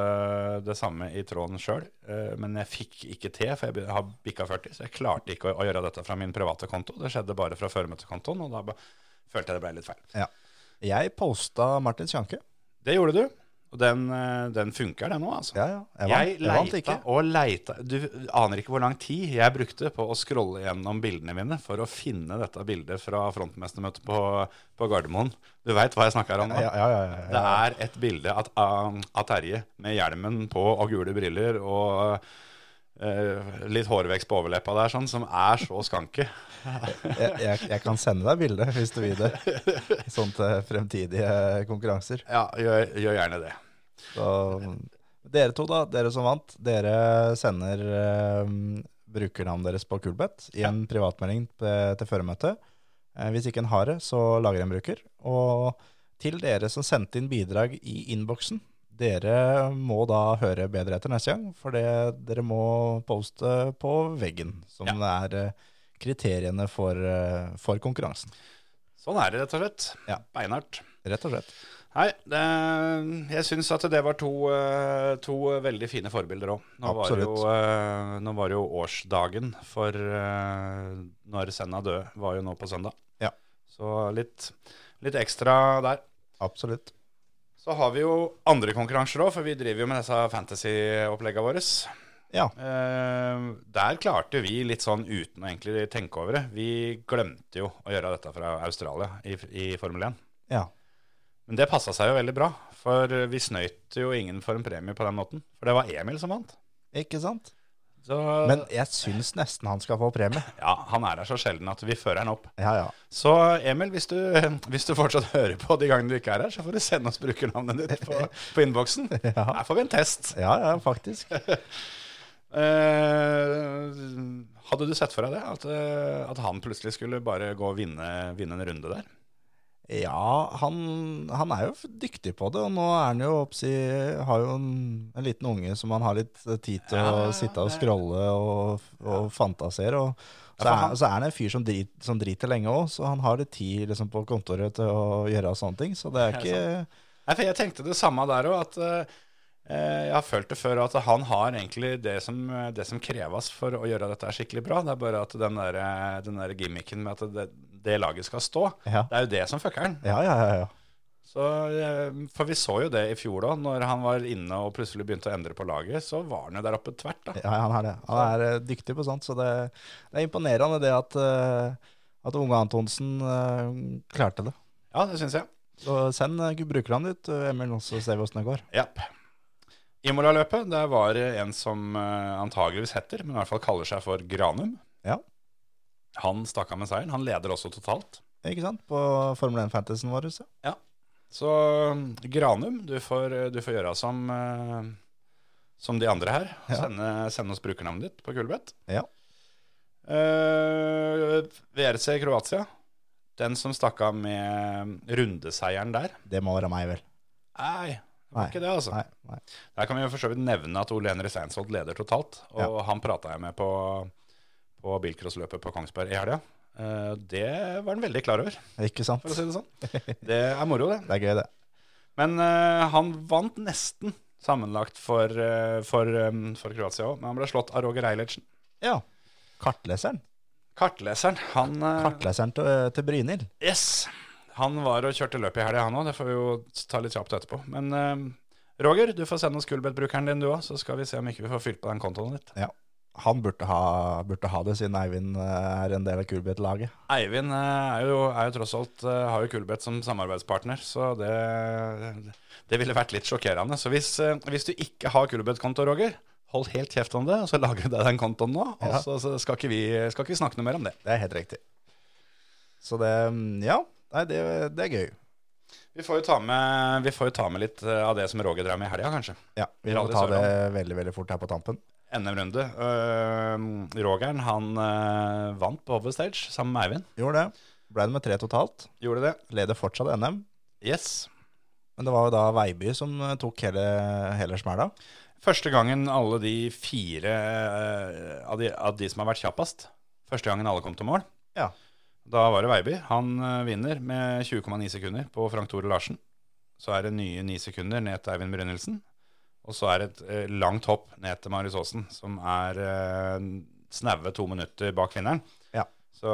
det samme i tråden sjøl, men jeg fikk ikke til, for jeg har bikka 40, så jeg klarte ikke å, å gjøre dette fra min private konto. Det skjedde bare fra føremøtekontoen, og da følte jeg det ble litt feil. Ja. Jeg posta Martin Sjanke. Det gjorde du, og den, eh, den funker, den nå, altså. Ja, ja. Jeg vant, Jeg jeg vant ikke. og leita. Du aner ikke hvor lang tid jeg brukte på å scrolle gjennom bildene mine for å finne dette bildet fra frontmestermøtet på, på Gardermoen. Du veit hva jeg snakker om nå? Ja, ja, ja, ja, Det er et bilde av, av Terje med hjelmen på og gule briller og litt hårvekst på overleppa der, sånn, som er så skanke. Jeg, jeg, jeg kan sende deg bildet hvis du vil det. Sånn til fremtidige konkurranser. Ja, gjør, gjør gjerne det. Så dere to, da, dere som vant, dere sender eh, brukernavnet deres på Kulbeth i en privatmelding til, til føremøtet. Eh, hvis ikke en har det, så lager en bruker. Og til dere som sendte inn bidrag i innboksen, dere må da høre bedre etter neste gang, for det, dere må poste på veggen, som er eh, kriteriene for, eh, for konkurransen. Sånn er det, rett og slett. Ja. Beinhardt. Rett og slett. Nei, det, jeg syns at det var to, eh, to veldig fine forbilder òg. Nå, nå var jo årsdagen for når Senna døde, var jo nå på søndag. Ja. Så litt, litt ekstra der. Absolutt. Så har vi jo andre konkurranser òg, for vi driver jo med disse fantasy-oppleggene våre. Ja. Eh, der klarte vi litt sånn uten å egentlig tenke over det. Vi glemte jo å gjøre dette fra Australia i, i Formel 1. ja. Men det passa seg jo veldig bra, for vi snøyt jo ingen for en premie på den måten. For det var Emil som vant. Ikke sant? Så Men jeg syns nesten han skal få premie. ja, han er der så sjelden at vi fører han opp. Ja, ja. Så Emil, hvis du, hvis du fortsatt hører på de gangene du ikke er her, så får du sende oss brukernavnet ditt på, på innboksen. Her får vi en test. Ja, ja, faktisk. Eh, hadde du sett for deg det? At, eh, at han plutselig skulle bare gå og vinne, vinne en runde der? Ja, han, han er jo dyktig på det, og nå er han jo oppsi Har jo en, en liten unge som han har litt tid til Ja, å ja, sitte og scrolle og, og fantasere. Og så, er, så er han en fyr som, drit, som driter lenge òg, så han har litt tid liksom, på kontoret til å gjøre sånne ting. Så det er ikke Nei, for jeg tenkte det samme der òg, at eh, jeg har følt det før at han har egentlig det som, det som kreves for å gjøre dette skikkelig bra. Det er bare at den der, den der gimmicken med at det, det laget skal stå, Ja, det er jo det som fucker han. ja, ja. ja, ja. Så, eh, for vi så jo det i fjor da, når han var inne og plutselig begynte å endre på laget, så var han jo der oppe tvert da. Ja, han er det. Han er eh, dyktig på sånt, så det, det er imponerende det at, eh, at unge Antonsen eh, klarte det. Ja, det synes jeg. Så send brukerne ditt, eh, Emil, så ser vi åssen det går. Japp. Imola-løpet, der var en som uh, antageligvis heter, men i hvert fall kaller seg for Granum. Ja. Han stakk av med seieren. Han leder også totalt. Ikke sant? På Formel 1-fantasyen vår. Så. Så um, Granum, du får, du får gjøre som, som de andre her. Ja. Sende, sende oss brukernavnet ditt på Kulbeth. Ja. Uh, VRC i Kroatia. Den som stakk av med rundeseieren der. Det må være meg, vel. Nei, Nei. ikke det, altså. Nei, nei. Der kan vi jo for så vidt nevne at Ole Henry Steinsvold leder totalt. Og han prata jeg med på, på bilcrossløpet på Kongsberg i helga. Eh, det var han veldig klar over, Ikke sant? for å si det sånn. Det er moro, det. Det er gøy, det. Men uh, han vant nesten sammenlagt for, uh, for, um, for Kroatia òg. Men han ble slått av Roger Eilertsen. Ja. Kartleseren. Kartleseren. Han, uh, Kartleseren til, til Brynhild. yes, han var og kjørte løp i helga, han òg. Det får vi jo ta litt kjapt etterpå. Men uh, Roger, du får sende oss Kulbeth-brukeren din, du òg, så skal vi se om ikke vi får fylt på den kontoen ditt. Ja. Han burde ha, burde ha det, siden Eivind eh, er en del av Kulbeth-laget. Eivind eh, er jo, er jo tross alt har jo Kulbeth som samarbeidspartner, så det, det ville vært litt sjokkerende. Så hvis, hvis du ikke har Kulbeth-konto, Roger, hold helt kjeft om det, og så lager du deg den kontoen nå. Og Ja. så, så skal, ikke vi, skal ikke vi snakke noe mer om det. Det er helt riktig. Så det Ja, nei, det, det er gøy. Vi får jo ta med, vi får jo ta med litt eh, av det som Roger drev med i helga, kanskje. Ja, Vi må ta det veldig veldig fort her på tampen. NM-runde. Uh, Rogeren han uh, vant på Overstage sammen med Eivind. Gjorde det. Ble det med tre totalt. Gjorde det. Leder fortsatt NM. Yes. Men det var jo da Veiby som eh, tok hele, hele smella. Første gangen alle de fire uh, av, de, av de som har vært kjappest Første gangen alle kom til mål. Ja. Da var det Veiby. Han eh, vinner med 20,9 sekunder på Frank Tore Larsen. Så er det nye 9 sekunder ned til Eivind Brynildsen. Og så er det et eh, langt hopp ned til Marius Aasen, som er eh, snaue to minutter bak vinneren. Ja. Så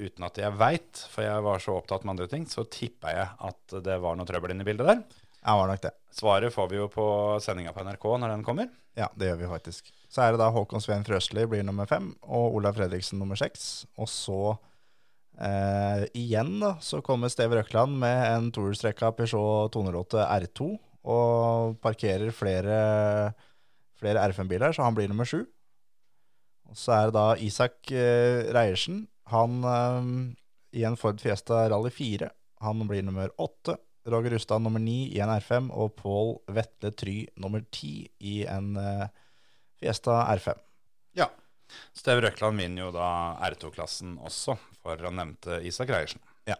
uten at jeg veit, for jeg var så opptatt med andre ting, så tippa jeg at det var noe trøbbel inne i bildet der. Ja, var nok det. Svaret får vi jo på sendinga på NRK når den kommer. Ja, det gjør vi faktisk. Så er det da Håkon Sveen Frøsli blir nummer fem, og Olav Fredriksen nummer seks. Og så eh, igjen da, så kommer Steve Røkland med en tohjulstrekka Peugeot 208 R2 og parkerer flere, flere R5-biler, så han blir nummer sju. Og så er det da Isak eh, Reiersen. Han eh, i en Ford Fiesta Rally 4. Han blir nummer åtte. Roger Rustad nummer ni i en R5, og Pål Vetle Try nummer ti i en eh, Fiesta R5. Ja. Steve Røkland vinner jo da R2-klassen også, for han nevnte Isak Reiersen. Ja.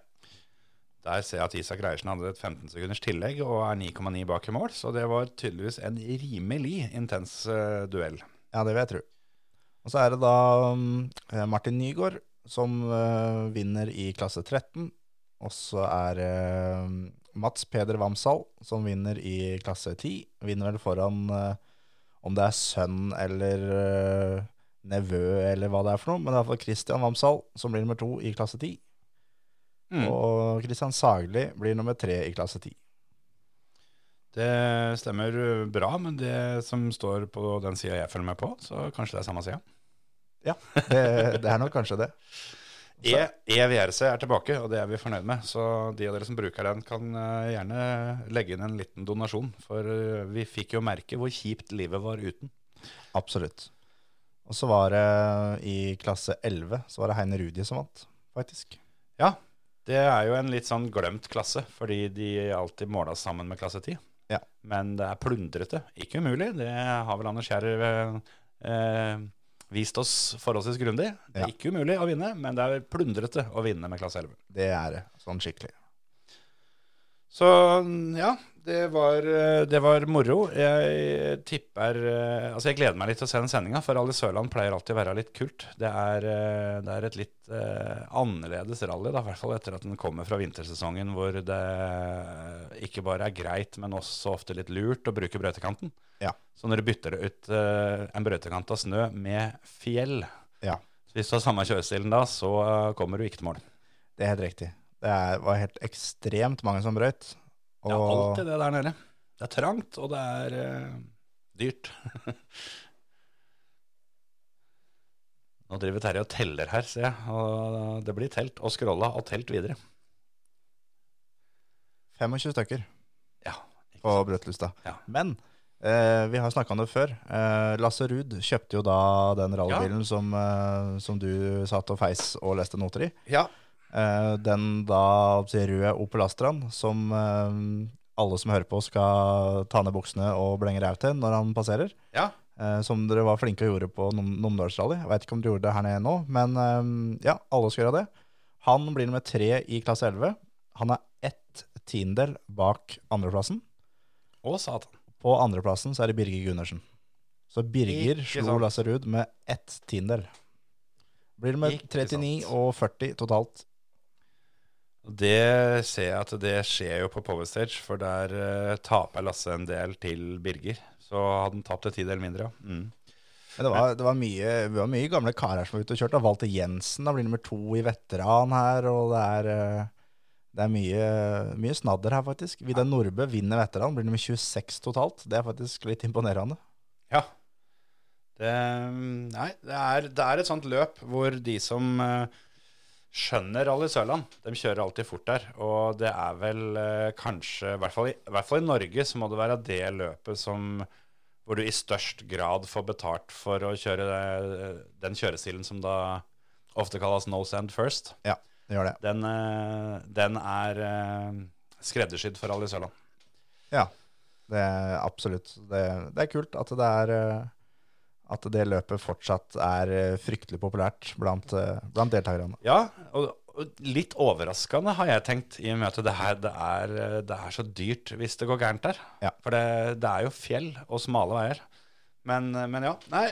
Der ser jeg at Isak Reiersen hadde et 15 sekunders tillegg og er 9,9 bak i mål, så det var tydeligvis en rimelig intens uh, duell. Ja, det vil jeg tro. Og så er det da um, Martin Nygaard som uh, vinner i klasse 13. Og så er um, Mats Peder Vamsal som vinner i klasse 10. Vinner vel foran uh, om det er sønn eller nevø eller hva det er for noe. Men iallfall Christian Vamsal som blir nummer to i klasse 10. Mm. Og Christian Sagli blir nummer tre i klasse 10. Det stemmer bra, men det som står på den sida jeg følger med på, så kanskje det er samme sida. Ja, det, det er nok kanskje det. E, EVRC er tilbake, og det er vi fornøyd med. Så de av dere som bruker den, kan eh, gjerne legge inn en liten donasjon. For eh, vi fikk jo merke hvor kjipt livet var uten. Absolutt. Og så var det i klasse 11 så var det Heine Rudi som vant, faktisk. Ja, det er jo en litt sånn glemt klasse, fordi de alltid måla sammen med klasse 10. Ja. Men det er plundrete. Ikke umulig, det har vel Anders Kjær eh, eh, vist oss forholdsvis grundig. Det er Ja. ikke umulig å vinne, men det er plundrete å vinne med klasse 11. Det er det, sånn skikkelig. Så ja, det var, eh, det var moro. Jeg tipper eh, Altså, jeg gleder meg litt til å se den sendinga, for Rally Sørland pleier alltid å være litt kult. Det er, eh, det er et litt uh, annerledes rally, da, i hvert fall etter at den kommer fra vintersesongen, hvor det ikke bare er greit, men også ofte litt lurt å bruke brøytekanten. Ja. Så når du bytter ut uh, en brøytekant av snø med fjell Ja, Hvis du har samme kjørestilen da, så kommer du ikke til mål. det er helt riktig. Det er, var helt ekstremt mange som brøyt. Det er alltid det der nede. Det er trangt, og det er eh, dyrt. Nå driver Terje og teller her, ser jeg. Og det blir telt og scrolla og telt videre. 25 stykker Ja, på sant? Ja. Men eh, vi har snakka om det før. Eh, Lasse Ruud kjøpte jo da den rallybilen som, eh, som du satt og feis og leste noter i. Ja. Eh, den da røde Opel Astraen som eh, alle som hører på skal ta ned buksene og blenge ræv til når han passerer. ja. Eh, som dere var flinke og gjorde på Numedalsrally. Jeg vet ikke om dere gjorde det her nede nå, men ja, alle skal gjøre det. Han blir nummer tre i klasse 11. Han er ett tiendedel bak andreplassen. Å, satan. På andreplassen så er det Birger Gundersen. Så Birger Ikke slo. Lasse Ruud med ett tiendedel. Blir det med 39 og 40 totalt. Det ser jeg at det skjer jo på Power Stage, for der uh, taper Lasse en del til Birger. Så hadde han tapt en tidel mindre, ja. Mm. Men det var, det var, mye, det var mye gamle karer som var ute og kjørte. Walter Jensen da blir nummer to i veteran her, og det er, eh, det er mye, mye snadder her, faktisk. Vidar Nordbø vinner veteran, blir nummer 26 totalt. Det er faktisk litt imponerende. Ja. Det, nei, det er, det er et sånt løp hvor de som eh, skjønner Rally Sørland, de kjører alltid fort der. Og det er vel eh, kanskje, i hvert, fall i, i hvert fall i Norge, så må det være det løpet som hvor du i størst grad får betalt for å kjøre det, den kjørestilen som da ofte kalles no sand first. Ja, det gjør det. Den, eh, den er eh, skreddersydd for Rally Sørland. Ja, det er absolutt. Det, det er kult at det er eh, at det løpet fortsatt er eh, fryktelig populært blant, eh, blant deltakerne. Ja, og, og litt overraskende har jeg tenkt, i og med at det, her, det, er, det er så dyrt hvis det går gærent der. Ja. For det, det er jo fjell og smale veier. Men, men ja, nei,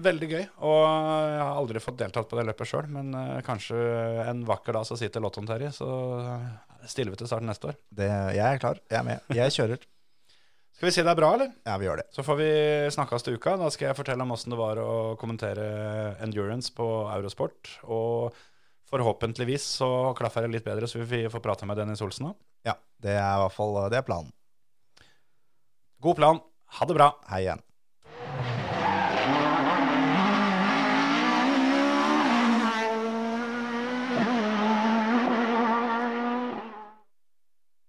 veldig gøy. Og jeg har aldri fått deltatt på det løpet sjøl, men uh, kanskje en vakker dag så sitter Lotton Terje, så stiller vi til start neste år. Det, jeg er klar. Jeg er med. Jeg kjører. Skal vi si det er bra, eller? Ja, vi gjør det. Så får vi snakkes til uka. Da skal jeg fortelle om åssen det var å kommentere endurance på Eurosport. Og forhåpentligvis så klaffer det litt bedre, så vi får prate med Dennis Olsen òg. Ja, det er i hvert fall det er planen. God plan. Ha det bra. Hei igjen.